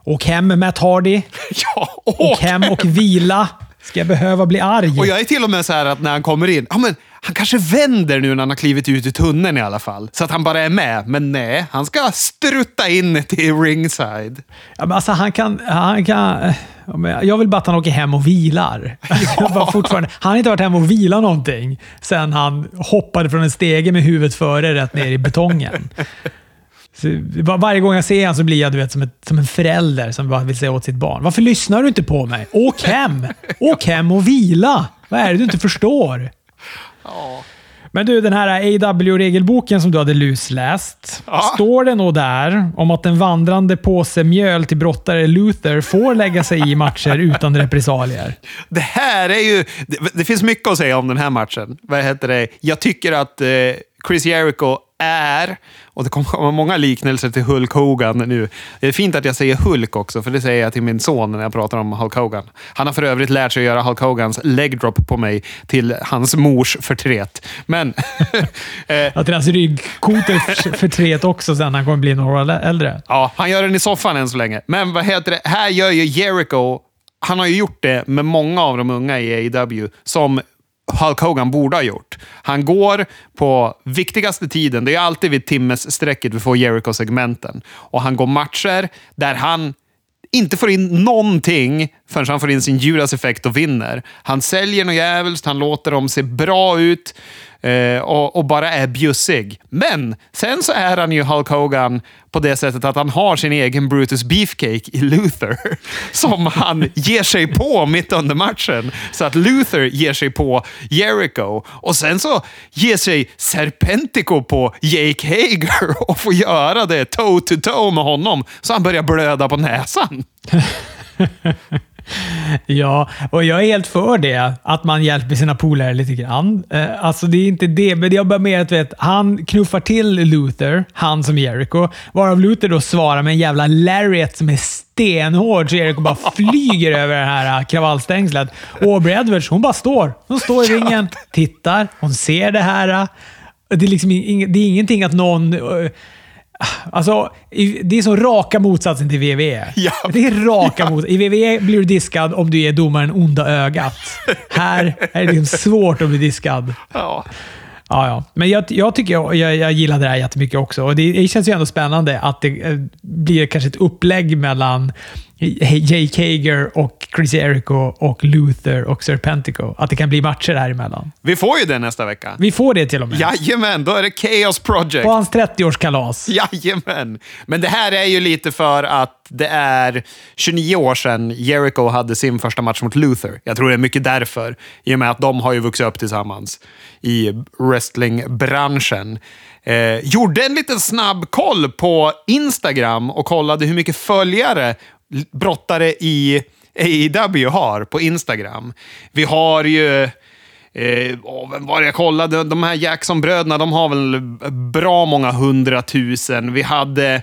Åk hem Matt Hardy. [LAUGHS] Ja, åk, åk hem och vila. Ska jag behöva bli arg? Och jag är till och med så här att när han kommer in, ja, men han kanske vänder nu när han har klivit ut i tunneln i alla fall. Så att han bara är med. Men nej, han ska strutta in till ringside. Ja, men alltså han kan... Han kan jag vill bara att han åker hem och vilar. [LAUGHS] Ja. fortfarande, han har inte varit hemma och vilat någonting sen han hoppade från en stege med huvudet före rätt ner i betongen. [LAUGHS] Så varje gång jag ser honom så blir jag du vet, som, ett, som en förälder som bara vill säga åt sitt barn. Varför lyssnar du inte på mig? Åk hem! Åk hem och vila! Vad är det du inte förstår? Ja. Men du, den här AW-regelboken som du hade lusläst. Ja. Står det nog där om att en vandrande påse mjöl till brottare Luther får lägga sig i matcher utan repressalier? [LAUGHS] Det här är ju... Det, det, finns mycket att säga om den här matchen. Vad heter det? Jag tycker att eh, Chris Jericho är, och det kommer komma många liknelser till Hulk Hogan nu. Det är fint att jag säger Hulk också, för det säger jag till min son när jag pratar om Hulk Hogan. Han har för övrigt lärt sig att göra Hulk Hogans leg drop på mig till hans mors förtret. Men... [LAUGHS] ja, till hans ryggkotor förtret också sen han kommer bli några år äldre. Ja, han gör den i soffan än så länge. Men vad heter det? Här gör ju Jericho han har ju gjort det med många av de unga i AEW som Hulk Hogan borde ha gjort. Han går på viktigaste tiden, det är alltid vid timmesstrecket vi får Jericho-segmenten. Och han går matcher där han inte får in någonting förrän han får in sin Judas-effekt och vinner. Han säljer något jävligt, han låter dem se bra ut eh, och, och, bara är bjussig. Men sen så är han ju Hulk Hogan på det sättet att han har sin egen Brutus Beefcake i Luther [LAUGHS] som han ger sig på mitt under matchen. Så att Luther ger sig på Jericho och sen så ger sig Serpentico på Jake Hager [LAUGHS] och får göra det toe to toe med honom så han börjar blöda på näsan. [LAUGHS] [LAUGHS] Ja, och jag är helt för det. Att man hjälper sina polare lite grann. Eh, alltså det är inte det, men jag bara mer att vet, han knuffar till Luther, han som Jericho, varav Luther då svarar med en jävla lariat som är stenhård, så Jericho bara [LAUGHS] flyger över det här kravallstängslet. Och Aubrey Edwards, hon bara står. Hon står i [LAUGHS] ringen, tittar, hon ser det här. Det är, liksom, det är ingenting att någon eh, Alltså, det är så raka motsatsen till WWE. Ja. Det är raka motsatsen. I WWE blir du diskad om du ger domaren onda ögat. Här är det liksom svårt att bli diskad. Ja. Ja, ja. Men jag, jag tycker jag, jag, jag gillar det här jättemycket också. Och det, det känns ju ändå spännande att det eh, blir kanske ett upplägg mellan Jake Hager och Chris Jericho och Luther och Serpentico. Att det kan bli matcher här emellan. Vi får ju det nästa vecka. Vi får det till och med. Jajamän, då är det Chaos Project. På hans 30-årskalas. Jajamän. Men det här är ju lite för att det är 29 år sedan Jericho hade sin första match mot Luther. Jag tror det är mycket därför, i och med att de har ju vuxit upp tillsammans i wrestlingbranschen. Eh, gjorde en liten snabb koll på Instagram och kollade hur mycket följare brottare i AEW har på Instagram. Vi har ju... Eh, oh, vem var det jag kollade? De här Jackson-bröderna, de har väl bra många hundratusen. Vi hade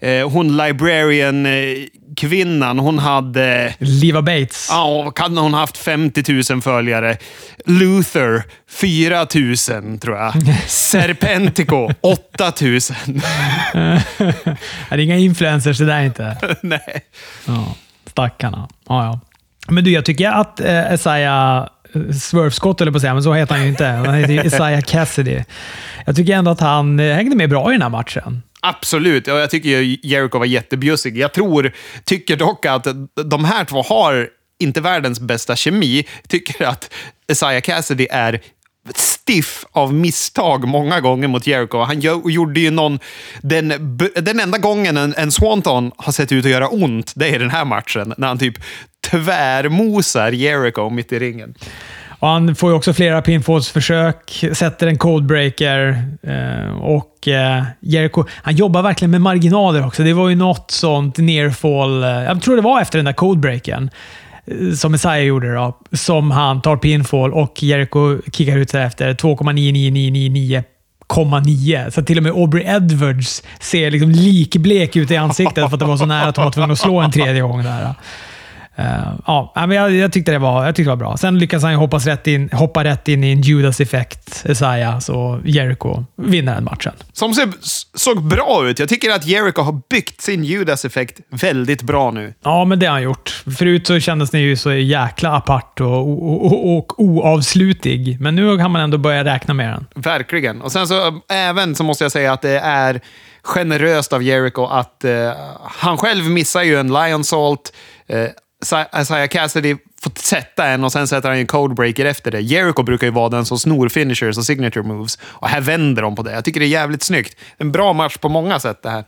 eh, hon librarian-kvinnan, hon hade... Liva Bates. Ja, kan hon haft 50 000 följare. Luther, 4 000 tror jag. Serpentico, [LAUGHS] 8 000. det är inga influencers det där inte. [LAUGHS] Nej. Ja, stackarna. Ja, ja. Men du, jag tycker att eh, Isaiah eh, Swerve Scott, eller på att säga, men så heter han ju inte. Han heter [LAUGHS] Isaiah Cassidy. Jag tycker ändå att han eh, hängde med bra i den här matchen. Absolut, och jag tycker ju Jericho var jättebjussig. Jag tror, tycker dock att de här två har inte världens bästa kemi. Tycker att Isaiah Cassidy är stiff av misstag många gånger mot Jericho. Han gjorde ju någon... Den, den enda gången en, en Swanton har sett ut att göra ont, det är den här matchen. När han typ tvärmosar Jericho mitt i ringen. Och han får ju också flera pinfallsförsök, sätter en codebreaker eh, och eh, Jericho, han jobbar verkligen med marginaler också. Det var ju något sånt nearfall, eh, jag tror det var efter den där codebreakern, eh, som Messiah gjorde då, som han tar pinfall och Jericho kickar ut sig efter 2,9999,9. Så till och med Aubrey Edwards ser liksom likblek ut i ansiktet för att det var så nära att hon var tvungen att slå en tredje gång där. Uh, ja, men jag, jag, tyckte det var, jag tyckte det var bra. Sen lyckas han hoppas rätt in, hoppa rätt in i en Judas-effekt, Isaiah, så Jericho vinner den matchen. Som ser, såg bra ut. Jag tycker att Jericho har byggt sin Judas-effekt väldigt bra nu. Ja, men det har han gjort. Förut så kändes den ju så jäkla apart och, och, och, och oavslutig, men nu kan man ändå börja räkna med den. Verkligen. Och sen så även så måste jag säga att det är generöst av Jericho att uh, han själv missar ju en Lion Salt. Uh, Isaiah Cassidy får sätta en och sen sätter han en codebreaker efter det. Jericho brukar ju vara den som snor finishers och signature moves. Och här vänder de på det. Jag tycker det är jävligt snyggt. En bra match på många sätt det här.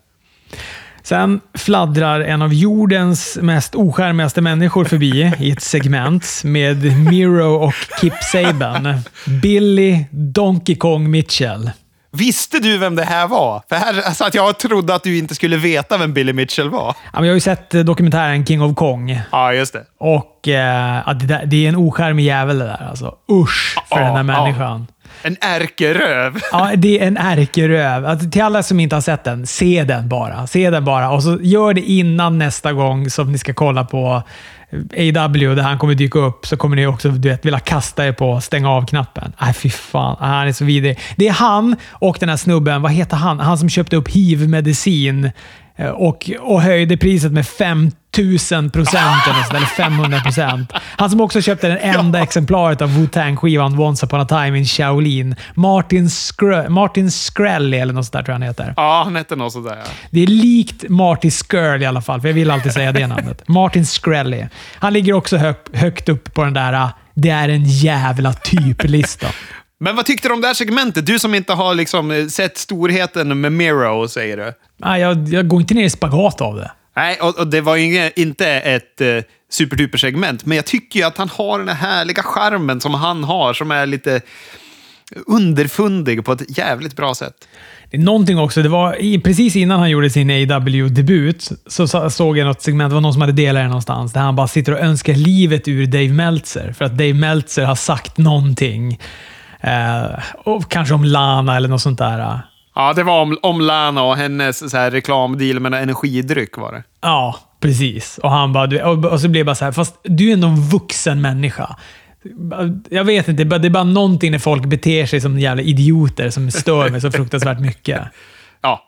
Sen fladdrar en av jordens mest oskärmigaste människor förbi i ett segment med Miro och Kip Saban. Billy Donkey Kong Mitchell. Visste du vem det här var? För här, alltså att jag trodde att du inte skulle veta vem Billy Mitchell var. Ja, men jag har ju sett eh, dokumentären King of Kong. Ja, just det. Och eh, det, där, det, är en ocharmig jävel det där. Alltså. Usch för ja, den där människan. Ja. En ärkeröv. Ja, det är en ärkeröv. Alltså, till alla som inte har sett den, se den bara. Se den bara. Och så gör det innan nästa gång som ni ska kolla på AW där han kommer dyka upp så kommer ni också du vet, vilja kasta er på stänga av-knappen. Nej, fy fan. Han är så vidrig. Det är han och den här snubben, vad heter han? Han som köpte upp hiv-medicin och, och höjde priset med 5000 procent eller 500 procent. Han som också köpte den [LAUGHS] enda ja. exemplaret av Wu-Tang-skivan Once upon a time in Shaolin. Martin, Skr Martin Skrelly eller något sånt där tror jag han heter. Ja, han heter något sådär. Ja. Det är likt Marty Skirl i alla fall, för jag vill alltid säga det namnet. [LAUGHS] Martin Skrelly. Han ligger också hög, högt upp på den där “det är en jävla typ”-listan. Men vad tyckte du om det här segmentet? Du som inte har liksom eh, sett storheten med Miro, säger du. Nej, jag, jag går inte ner i spagat av det. Nej, och, och det var ju inte ett uh, superduper-segment, men jag tycker ju att han har den här härliga charmen som han har, som är lite underfundig på ett jävligt bra sätt. Det är någonting också, det var precis innan han gjorde sin AW-debut så såg jag något segment, det var någon som hade delat det någonstans, där han bara sitter och önskar livet ur Dave Meltzer. För att Dave Meltzer har sagt någonting Eh, och kanske om Lana eller något sånt där. Ja, det var om, om Lana och hennes så här, reklamdeal med energidryck var det. Ja, precis. Och han bara, och, så blev det bara så här, fast du är ändå en vuxen människa. Jag vet inte, det är bara någonting när folk beter sig som jävla idioter som stör mig så fruktansvärt mycket. Ja,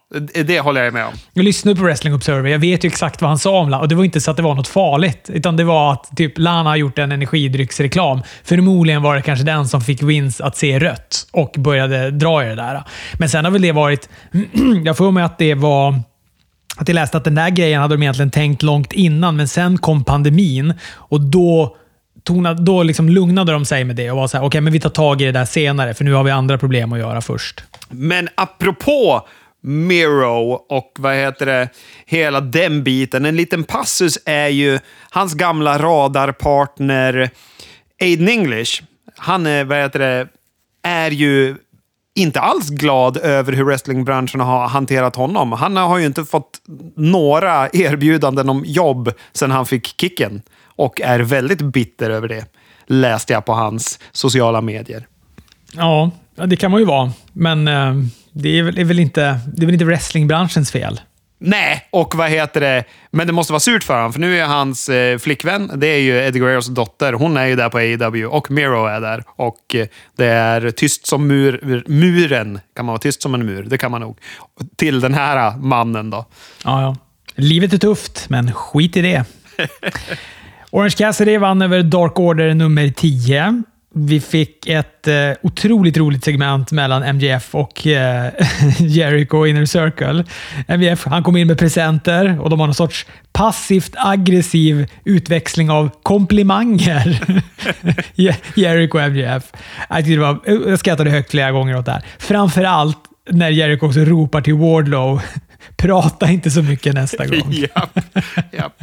det håller jag med om. Jag lyssnade på Wrestling Observer. Jag vet ju exakt vad han sa om Lana. Och det var inte så att det var något farligt. Utan det var att typ Lana har gjort en energidrycksreklam. Förmodligen var det kanske den som fick Vince att se rött och började dra i det där. Men sen har väl det varit... [CLEARS THROAT] jag får mig att det var... Att jag läste att den där grejen hade de egentligen tänkt långt innan, men sen kom pandemin och då tonade, då liksom lugnade de sig med det och var så här, okej, okay, men vi tar tag i det där senare, för nu har vi andra problem att göra först. Men apropå Miro och vad heter det, hela den biten. En liten passus är ju hans gamla radarpartner Aiden English. Han är, vad heter det, är ju inte alls glad över hur wrestlingbranschen har hanterat honom. Han har ju inte fått några erbjudanden om jobb sedan han fick kicken och är väldigt bitter över det, läste jag på hans sociala medier. Ja, det kan man ju vara. Men eh, det är väl, är väl inte, det är väl inte wrestlingbranschens fel. Nej, och vad heter det? Men det måste vara surt för honom, för nu är hans eh, flickvän, det är ju Eddie Guerreros dotter. Hon är ju där på AEW och Miro är där. Och eh, det är tyst som mur, muren. Kan man vara tyst som en mur? Det kan man nog. Till den här mannen då. Ja, ja. Livet är tufft, men skit i det. [LAUGHS] Orange Cassidy vann över Dark Order nummer 10. Vi fick ett eh, otroligt roligt segment mellan MJF och eh, [LAUGHS] Jericho Inner Circle. MJF han kom in med presenter och de har någon sorts passivt aggressiv utväxling av komplimanger. [LAUGHS] Jericho och MJF. Jag, det var, jag skrattade högt flera gånger åt det här. Framförallt när Jericho också ropar till Wardlow [LAUGHS] “Prata inte så mycket nästa gång”. japp, japp.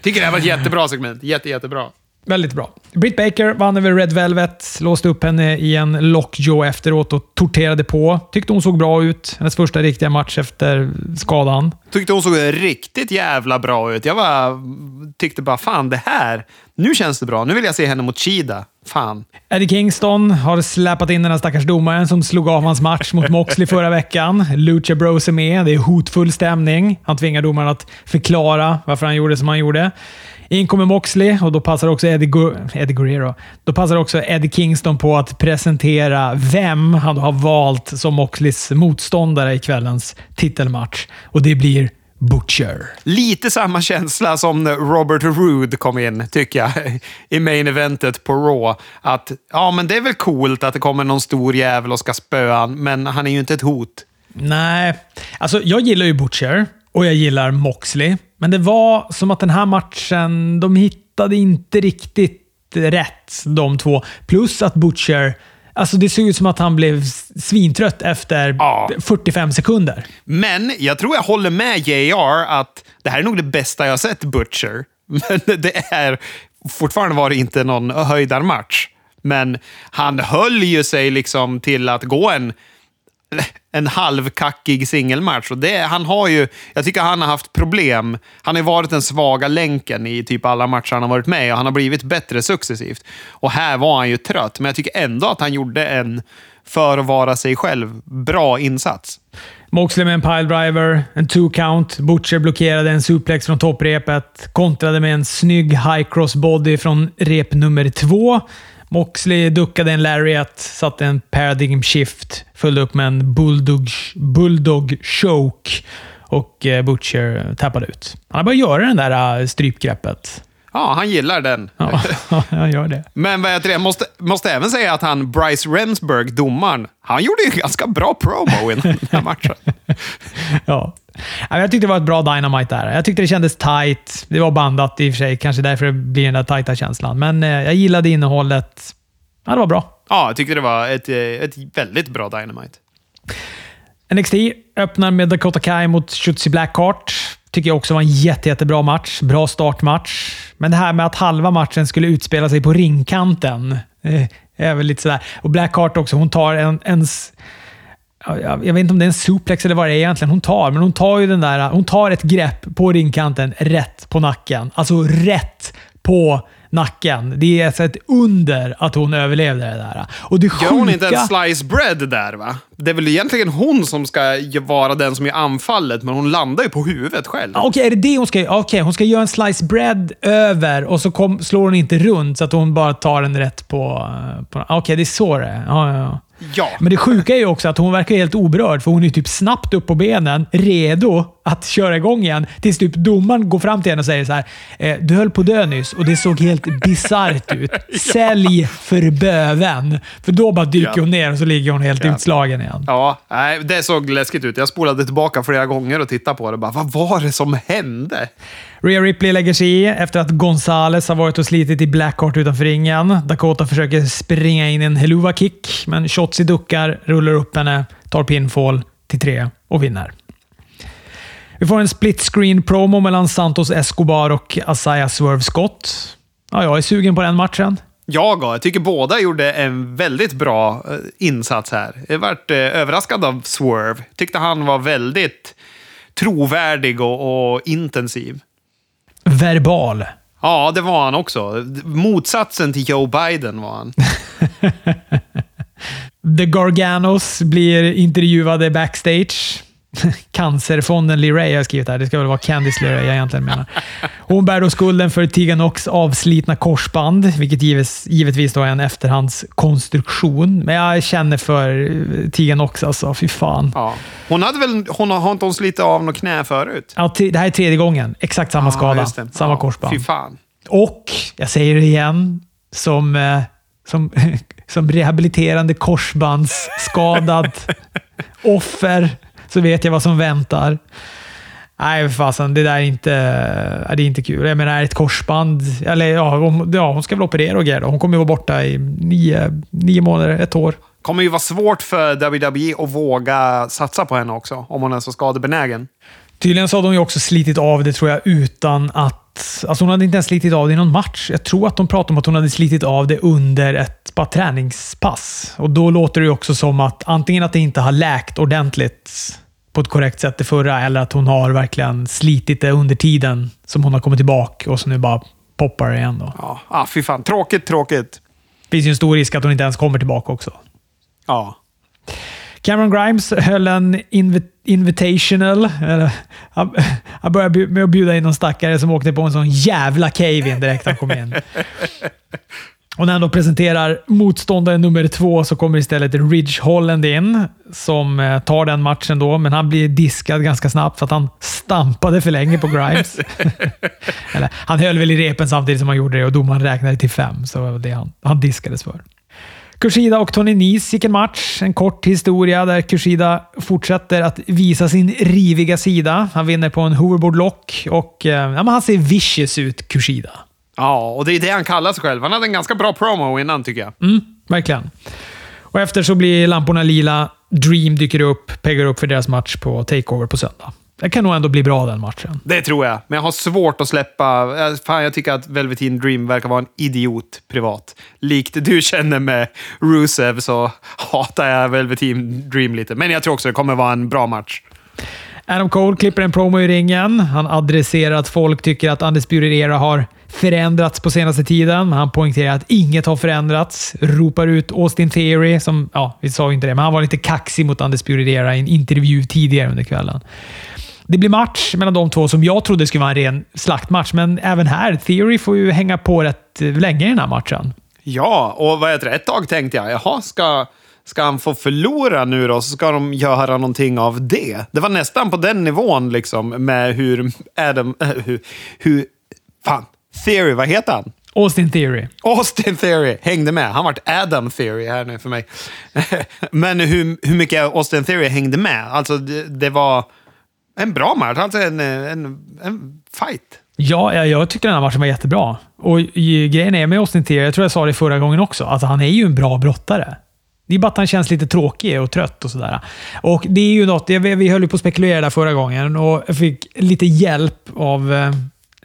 Tycker det här var ett jättebra segment. Jätte, jättebra. Väldigt bra. Britt Baker vann över Red Velvet, låste upp henne i en lockjaw efteråt och torterade på. Tyckte hon såg bra ut. Hennes första riktiga match efter skadan. Tyckte hon såg riktigt jävla bra ut. Jag var, tyckte bara, fan det här, nu känns det bra. Nu vill jag se henne mot Chida. Fan. Eddie Kingston har släpat in den här stackars domaren som slog av hans match mot Moxley förra veckan. Lucha Bros är med. Det är hotfull stämning. Han tvingar domaren att förklara varför han gjorde som han gjorde. In kommer Moxley och då passar också Eddie, Gu Eddie Guerrero. Då passar också Eddie Kingston på att presentera vem han har valt som Moxleys motståndare i kvällens titelmatch. Och det blir Butcher. Lite samma känsla som när Robert Roode kom in, tycker jag, i main eventet på Raw. Att ja, men det är väl coolt att det kommer någon stor jävel och ska spöa han, men han är ju inte ett hot. Nej, alltså jag gillar ju Butcher och jag gillar Moxley. Men det var som att den här matchen, de hittade inte riktigt rätt de två. Plus att Butcher Alltså det såg ut som att han blev svintrött efter ja. 45 sekunder. Men jag tror jag håller med JR att det här är nog det bästa jag sett Butcher. [LAUGHS] Men det är fortfarande var det inte någon höjdarmatch. Men han höll ju sig liksom till att gå en en halvkackig singelmatch. Och det, han har ju, jag tycker han har haft problem. Han har varit den svaga länken i typ alla matcher han har varit med i och han har blivit bättre successivt. Och här var han ju trött, men jag tycker ändå att han gjorde en, för att vara sig själv, bra insats. Moxley med en piledriver, en two-count. Butcher blockerade en suplex från topprepet. Kontrade med en snygg high cross body från rep nummer två. Moxley duckade en lariat, satte en paradigm shift, följde upp med en bulldog, bulldog choke och eh, Butcher tappade ut. Han började göra det där eh, strypgreppet. Ja, han gillar den. Ja, [LAUGHS] han gör det. Men vad heter det? Måste, måste även säga att han, Bryce Remsburg, domaren, han gjorde ju ganska bra promo i den här matchen. [LAUGHS] ja. Jag tyckte det var ett bra Dynamite där. Jag tyckte det kändes tight. Det var bandat i och för sig, kanske därför det blir den där tajta känslan. Men eh, jag gillade innehållet. Ja, det var bra. Ja, jag tyckte det var ett, eh, ett väldigt bra Dynamite. NXT öppnar med Dakota Kai mot Shotzi Blackheart. Tycker jag också var en jätte, jättebra match. Bra startmatch. Men det här med att halva matchen skulle utspela sig på ringkanten eh, är väl lite sådär. Och Blackheart också, hon tar en, ens jag vet inte om det är en suplex eller vad det är egentligen hon tar, men hon tar ju den där, hon tar ett grepp på ringkanten rätt på nacken. Alltså rätt på nacken. Det är alltså ett under att hon överlevde det där. Och det sjuka... Gör hon inte en slice bread där va? Det är väl egentligen hon som ska vara den som gör anfallet, men hon landar ju på huvudet själv. Okej, okay, är det det hon ska göra? Okej, okay, hon ska göra en slice bread över och så kom, slår hon inte runt så att hon bara tar den rätt på... på Okej, okay, det är så det är. Ja, ja. Ja. Men det sjuka är ju också att hon verkar helt oberörd, för hon är typ snabbt upp på benen, redo att köra igång igen. Tills typ domaren går fram till henne och säger så här. Eh, du höll på att dö nyss och det såg helt bisarrt ut. [LAUGHS] Sälj för böven. För då bara dyker ja. hon ner och så ligger hon helt ja. utslagen igen. Ja, nej, det såg läskigt ut. Jag spolade tillbaka flera gånger och tittade på det. Bara, vad var det som hände? Rhea Ripley lägger sig i efter att Gonzales har varit och slitit i Blackheart utanför ringen. Dakota försöker springa in en heluva kick, men Shotzi duckar, rullar upp henne, tar pinfall till tre. och vinner. Vi får en split screen promo mellan Santos Escobar och Asaya Swerve Scott. Ja, jag är sugen på den matchen. Jag, jag tycker båda gjorde en väldigt bra eh, insats här. Jag varit eh, överraskad av Swerve. Tyckte han var väldigt trovärdig och, och intensiv. Verbal. Ja, det var han också. Motsatsen till Joe Biden var han. [LAUGHS] The Garganos blir intervjuade backstage. [LAUGHS] Cancerfonden Lee Ray har jag skrivit här. Det ska väl vara Candice Lee Ray jag egentligen menar. Hon bär då skulden för Tiganox avslitna korsband, vilket gives, givetvis då är en efterhandskonstruktion. Men jag känner för Tiganox alltså. Fy fan. Ja. Hon hade väl... Hon har, har inte hon slitit av något knä förut? Ja, det här är tredje gången. Exakt samma skada. just det. Samma Ja, korsband. Fy fan. Och, jag säger det igen, som, eh, som, [LAUGHS] som rehabiliterande korsbandsskadad [LAUGHS] offer så vet jag vad som väntar. Nej, för fasen. Det där är inte, är det är inte kul. Jag menar, ett korsband... Eller ja, hon, ja, hon ska väl operera och grejer. Hon kommer ju vara borta i nio, nio månader, ett år. kommer ju vara svårt för WWE att våga satsa på henne också, om hon är så skadebenägen. Tydligen så hade hon ju också slitit av det, tror jag, utan att... Alltså hon hade inte ens slitit av det i någon match. Jag tror att de pratade om att hon hade slitit av det under ett bara träningspass. Och Då låter det ju också som att antingen att det inte har läkt ordentligt på ett korrekt sätt det förra, eller att hon har verkligen slitit det under tiden som hon har kommit tillbaka och så nu bara poppar det igen. Då. Ja, ah, fy fan. Tråkigt, tråkigt. Det finns ju en stor risk att hon inte ens kommer tillbaka också. Ja. Cameron Grimes höll en invi invitational. Han, han började med att bjuda in någon stackare som åkte på en sån jävla cave-in direkt han kom in. [LAUGHS] Och när han då presenterar motståndare nummer två så kommer istället Ridge Holland in, som eh, tar den matchen då, men han blir diskad ganska snabbt för att han stampade för länge på Grimes. [LAUGHS] Eller, han höll väl i repen samtidigt som han gjorde det och domaren räknade till fem, så det var det han, han diskades för. Kushida och Tony Nese gick en match. En kort historia där Kushida fortsätter att visa sin riviga sida. Han vinner på en hoverboard lock och eh, ja, men han ser vicious ut, Kushida. Ja, och det är det han kallar sig själv. Han hade en ganska bra promo innan, tycker jag. Mm, verkligen. Och efter så blir lamporna lila. Dream dyker upp, peggar upp för deras match på Takeover på söndag. Det kan nog ändå bli bra den matchen. Det tror jag. Men jag har svårt att släppa... eh, Fan, jag tycker att Velveteen Dream verkar vara en idiot privat. Likt du känner med Rusev så hatar jag Velveteen Dream lite. Men jag tror också det kommer vara en bra match. Adam Cole klipper en promo i ringen. Han adresserar att folk tycker att Undisputed Era har förändrats på senaste tiden. Han poängterar att inget har förändrats. Ropar ut Austin Theory, som, ja, vi sa ju inte det, men han var lite kaxig mot Undisputed Era i en intervju tidigare under kvällen. Det blir match mellan de två som jag trodde skulle vara en ren slaktmatch, men även här, Theory får ju hänga på rätt länge i den här matchen. Ja, och vad heter det? Ett tag tänkte jag, jaha, ska, ska han få förlora nu då? Så ska de göra någonting av det. Det var nästan på den nivån liksom med hur Adam... Äh, [LAUGHS] hur, hur... Fan. Theory, vad heter han? Austin Theory. Austin Theory hängde med. Han vart Adam Theory här nu för mig. [LAUGHS] Men hur, hur mycket Austin Theory hängde med? Alltså, det, det var en bra match. Alltså en, en, en fight. Ja, jag, jag tyckte den här matchen var jättebra. Och grejen är med Austin Theory, jag tror jag sa det förra gången också, att han är ju en bra brottare. Det är bara att han känns lite tråkig och trött och sådär. Och det är ju något, vi höll ju på att spekulera där förra gången och jag fick lite hjälp av eh,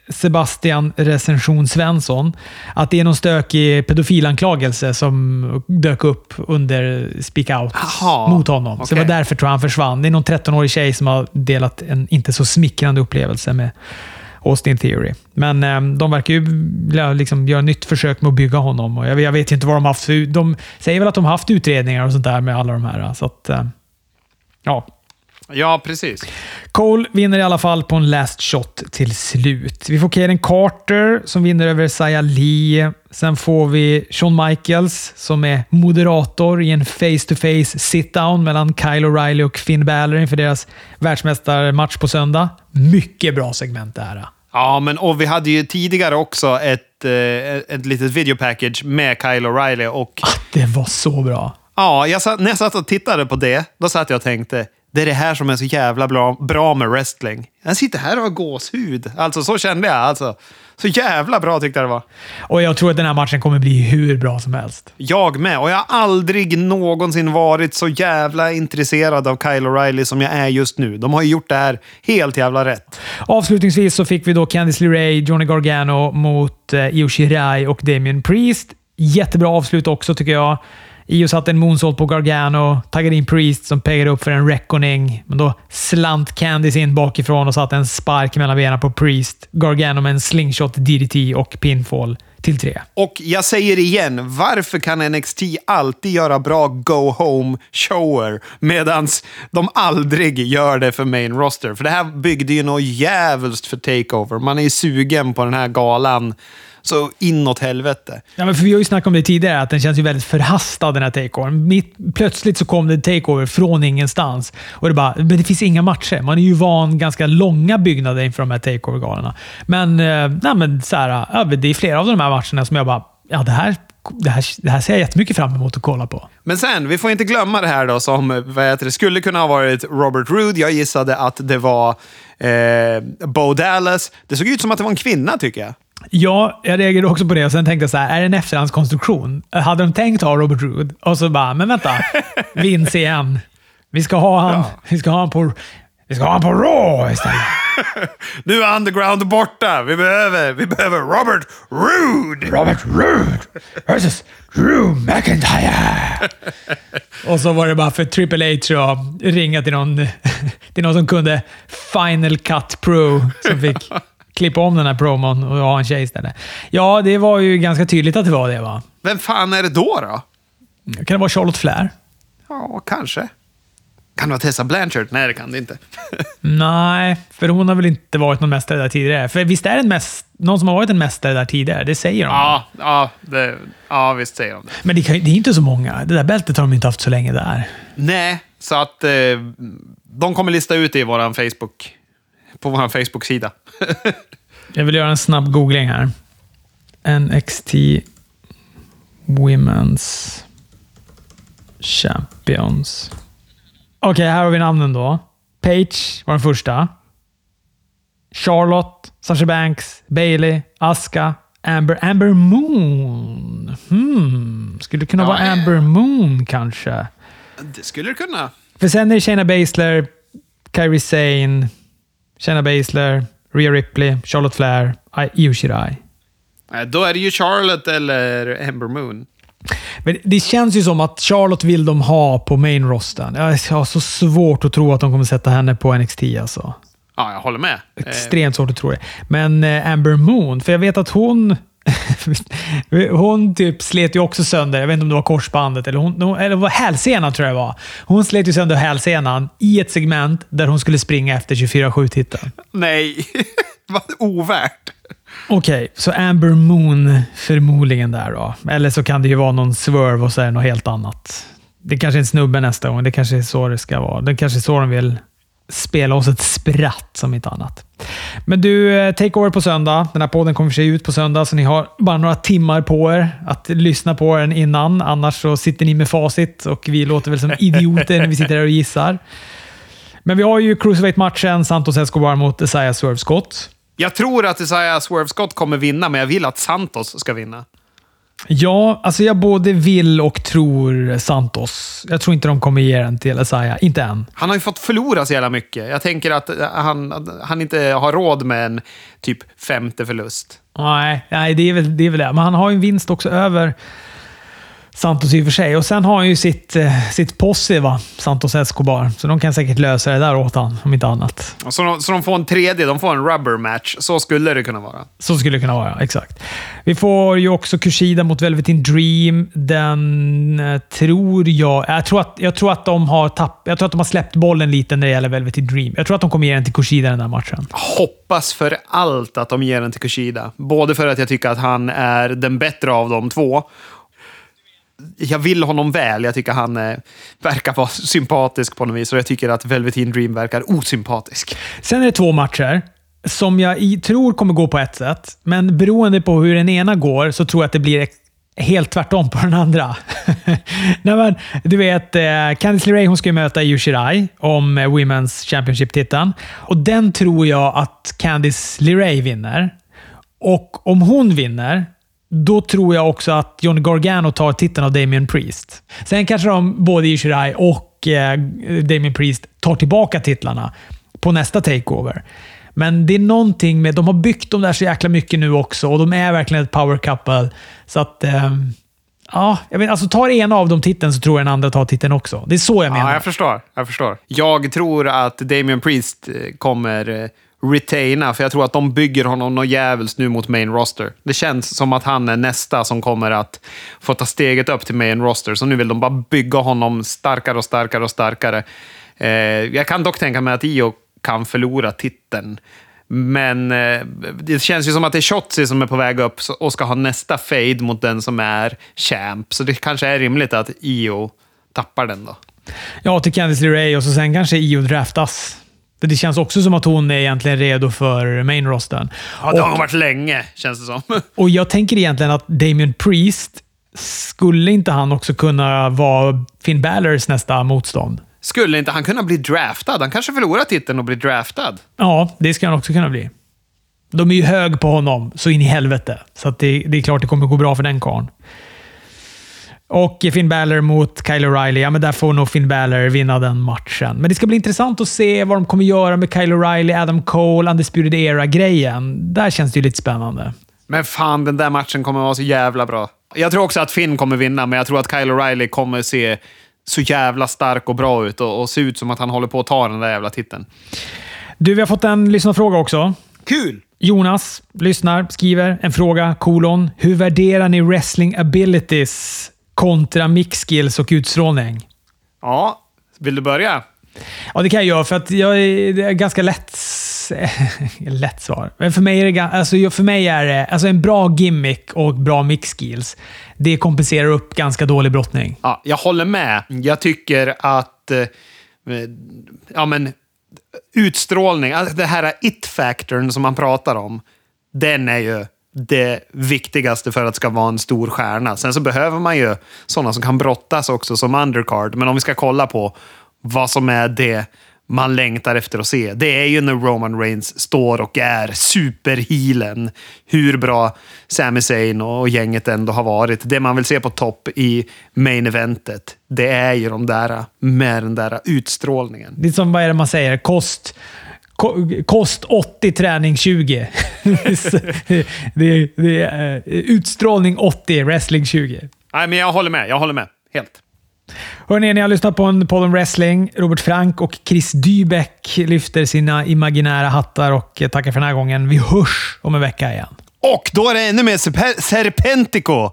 Sebastian Recension Svensson. Att det är någon stökig pedofilanklagelse som dök upp under Speak Out Jaha, mot honom. Så det var därför tror jag han försvann. Det är någon 13-årig tjej som har delat en inte så smickrande upplevelse med Austin Theory. Men eh, de verkar ju liksom göra nytt försök med att bygga honom. Och jag, jag vet ju inte vad de har haft för... De säger väl att de har haft utredningar och sånt där med alla de här. Så att, eh, ja. Ja, precis. Cole vinner i alla fall på en last shot till slut. Vi får Kaden Carter som vinner över Saya Lee. Sen får vi Shawn Michaels som är moderator i en face-to-face sit-down mellan Kyle O'Reilly och Finn Balor inför deras världsmästarmatch på söndag. Mycket bra segment det här. Ja, men och vi hade ju tidigare också ett, eh, ett litet videopackage med Kyle O'Reilly och Det var så bra. Ja, jag satt, när jag satt och tittade på det, då satt jag och tänkte Det är det här som är så jävla bra, bra med wrestling. Jag sitter här och har gåshud. Alltså, så kände jag. Alltså, så jävla bra tyckte jag det var. Och jag tror att den här matchen kommer bli hur bra som helst. Jag med. Och jag har aldrig någonsin varit så jävla intresserad av Kyle O'Reilly som jag är just nu. De har ju gjort det här helt jävla rätt. Avslutningsvis så fick vi då Candice LeRae, Johnny Gargano mot eh, Io Shirai och Damien Priest. Jättebra avslut också tycker jag. Io satte en moonsault på Gargano, taggade in Priest som peggade upp för en reckoning. Men då slant Candice in bakifrån och satte en spark mellan benen på Priest. Gargano med en slingshot DDT och pinfall till tre. Och jag säger igen, varför kan NXT alltid göra bra go home shower medan de aldrig gör det för main roster? För det här byggde ju något jävligt för takeover. Man är ju sugen på den här galan så inåt helvete. Ja, men för vi har ju snackat om det tidigare, att den känns ju väldigt förhastad den här takeovern. Mitt, plötsligt så kom det en takeover från ingenstans. Och det, bara, men det finns inga matcher. Man är ju van ganska långa byggnader inför de här takeover-galorna. Men, eh, nej, men så här, ja, det är flera av de här matcherna som jag bara, ja det här det här, det här ser jag jättemycket fram emot att kolla på. Men sen, vi får inte glömma det här då som vad heter det, skulle kunna ha varit Robert Roode. Jag gissade att det var eh, Bo Dallas. Det såg ut som att det var en kvinna tycker jag. Ja, jag reagerade också på det och sen tänkte jag så här, är det en efterhandskonstruktion? Hade de tänkt ha Robert Roode? Och så bara, men vänta. [LAUGHS] Vince igen. Vi ska ha han, ja. vi ska ha han på, vi ska ha han på Raw istället. [LAUGHS] nu är Underground borta. Vi behöver, vi behöver Robert Roode. Robert Roode versus Drew McIntyre. [LAUGHS] och så var det bara för Triple H att ringa till någon, till någon som kunde Final Cut Pro som fick klippa om den här promon och ha en tjej istället. Ja, det var ju ganska tydligt att det var det va? Vem fan är det då då? Kan det vara Charlotte Flair? Ja, kanske. Kan det vara Tessa Blanchard? Nej, det kan det inte. [LAUGHS] Nej, för hon har väl inte varit någon mästare där tidigare. För visst är det en mäst någon som har varit en mästare där tidigare? Det säger de. Ja, ja, det, ja visst säger de det. Men det, kan, det är inte så många. Det där bältet har de inte haft så länge där. Nej, så att eh, de kommer lista ut det i vår Facebook, på vår Facebook-sida. [LAUGHS] Jag vill göra en snabb googling här. NXT Women's Champions. Okej, okay, här har vi namnen då. Page var den första. Charlotte, Sasha Banks, Bailey, Aska, Amber, Amber Moon. Hmm. Skulle det kunna ja, vara Amber Moon kanske? Det skulle det kunna. För sen är det Shayna Baszler, Kairi Sane, Shayna Baszler, Rhea Ripley, Charlotte Flair, Io Shirai. Då är det ju Charlotte eller Amber Moon. Men det känns ju som att Charlotte vill de ha på main rosten. Jag har så svårt att tro att de kommer sätta henne på NXT alltså. Ja, jag håller med. Extremt svårt att tro det. Men eh, Amber Moon, för jag vet att hon [LAUGHS] hon typ slet ju också sönder, jag vet inte om det var korsbandet eller, hon, eller var hälsenan tror jag det var. Hon slet ju sönder hälsenan i ett segment där hon skulle springa efter 24-7-titeln. Nej, [LAUGHS] vad ovärt. Okej, okay, så Amber Moon förmodligen där då. Eller så kan det ju vara någon swerve och så är det något helt annat. Det kanske är en snubbe nästa gång. Det kanske är så det ska vara. Det kanske är så de vill spela oss ett spratt som inte annat. Men du, eh, take over på söndag. Den här podden kommer se ut på söndag, så ni har bara några timmar på er att lyssna på den innan. Annars så sitter ni med facit och vi låter väl som [LAUGHS] idioter när vi sitter här och gissar. Men vi har ju Cruiserweight-matchen, Santos Escobar mot Isaiah Swerve Scott. Jag tror att Isaiah Swerve Scott kommer vinna, men jag vill att Santos ska vinna. Ja, alltså jag både vill och tror Santos. Jag tror inte de kommer ge den till Isaiah. Inte än. Han har ju fått förlora så jävla mycket. Jag tänker att han, han inte har råd med en typ femte förlust. Nej, nej det, är väl, det är väl det. Men han har ju en vinst också över Santos i och för sig. Och sen har han ju sitt, eh, sitt posse, va? Santos Escobar. Så de kan säkert lösa det där åt honom, om inte annat. Så de, så de får en tredje, de får en rubber match. Så skulle det kunna vara. Så skulle det kunna vara, exakt. Vi får ju också Kushida mot Velveteen Dream. Den eh, tror jag... Jag tror, att, jag, tror att de har tapp, jag tror att de har släppt bollen lite när det gäller Velveteen Dream. Jag tror att de kommer ge den till Kushida den där matchen. Hoppas för allt att de ger den till Kushida. Både för att jag tycker att han är den bättre av de två jag vill honom väl. Jag tycker han eh, verkar vara sympatisk på något vis och jag tycker att Velveteen Dream verkar osympatisk. Sen är det två matcher som jag i, tror kommer gå på ett sätt, men beroende på hur den ena går så tror jag att det blir helt tvärtom på den andra. [LAUGHS] Nej, men, du vet, eh, Candice LeRae hon ska ju möta Io Shirai om eh, Women's Championship-titeln. Och Den tror jag att Candice LeRae vinner. Och om hon vinner, då tror jag också att Johnny Gargano tar titeln av Damien Priest. Sen kanske de, både Io Shirai och eh, Damien Priest tar tillbaka titlarna på nästa takeover. Men det är någonting med... De har byggt dem där så jäkla mycket nu också och de är verkligen ett power couple. Så att... Eh, ja, jag vet, alltså tar ena av dem titeln så tror jag den andra tar titeln också. Det är så jag menar. Ja, jag förstår. Jag förstår. Jag tror att Damien Priest eh, kommer eh, retaina, för jag tror att de bygger honom något jävligt nu mot main roster. Det känns som att han är nästa som kommer att få ta steget upp till main roster, så nu vill de bara bygga honom starkare och starkare och starkare. Eh, jag kan dock tänka mig att Io kan förlora titeln. Men eh, det känns ju som att det är Shotzi som är på väg upp och ska ha nästa fade mot den som är champ. Så det kanske är rimligt att Io tappar den då. Ja, till Candice LeRae och så sen kanske Io draftas. Det känns också som att hon är egentligen redo för main rosten. Ja, det har hon varit länge, känns det som. [LAUGHS] Och jag tänker egentligen att Damien Priest, skulle inte han också kunna vara Finn Balors nästa motstånd? Skulle inte han kunna bli draftad? Han kanske förlorar titeln och blir draftad. Ja, det ska han också kunna bli. De är ju hög på honom, så in i helvete. Så det, det, är klart det kommer gå bra för den karln. Och Finn Balor mot Kyle O'Reilly. Ja, men där får nog Finn Balor vinna den matchen. Men det ska bli intressant att se vad de kommer göra med Kyle O'Reilly, Adam Cole, Undisputed Era-grejen. Där känns det ju lite spännande. Men fan, den där matchen kommer att vara så jävla bra. Jag tror också att Finn kommer vinna, men jag tror att Kyle O'Reilly kommer se så jävla stark och bra ut och, och se ut som att han håller på att ta den där jävla titeln. Du, vi har fått en lyssnarfråga också. Kul! Jonas lyssnar, skriver en fråga, kolon. Hur värderar ni wrestling abilities kontra mixskills och utstrålning? Ja, vill du börja? Ja, det kan jag göra för att jag är, ganska lätt, [LAUGHS] lätt svar. Men för mig är det, alltså, för mig är det alltså en bra gimmick och bra mixskills. Det kompenserar upp ganska dålig brottning. Ja, jag håller med. Jag tycker att eh, ja, men, utstrålning, alltså det här it-factorn som man pratar om, den är ju det viktigaste för att det ska vara en stor stjärna. Sen så behöver man ju sådana som kan brottas också som undercard. Men om vi ska kolla på vad som är det man längtar efter att se. Det är ju när Roman Reigns står och är superhealen. Hur bra Sami Zayn och gänget ändå har varit. Det man vill se på topp i main eventet, det är ju de där med den där utstrålningen. Det är som, vad är det man säger? Kost... Kost 80, träning 20. det, [LAUGHS] det är, utstrålning 80, wrestling 20. Nej, men jag håller med. Jag håller med. Helt. Hörrni, ni har lyssnat på en podd om wrestling. Robert Frank och Chris Dybeck lyfter sina imaginära hattar och tackar för den här gången. Vi hörs om en vecka igen. Och då är det ännu mer Serpentico!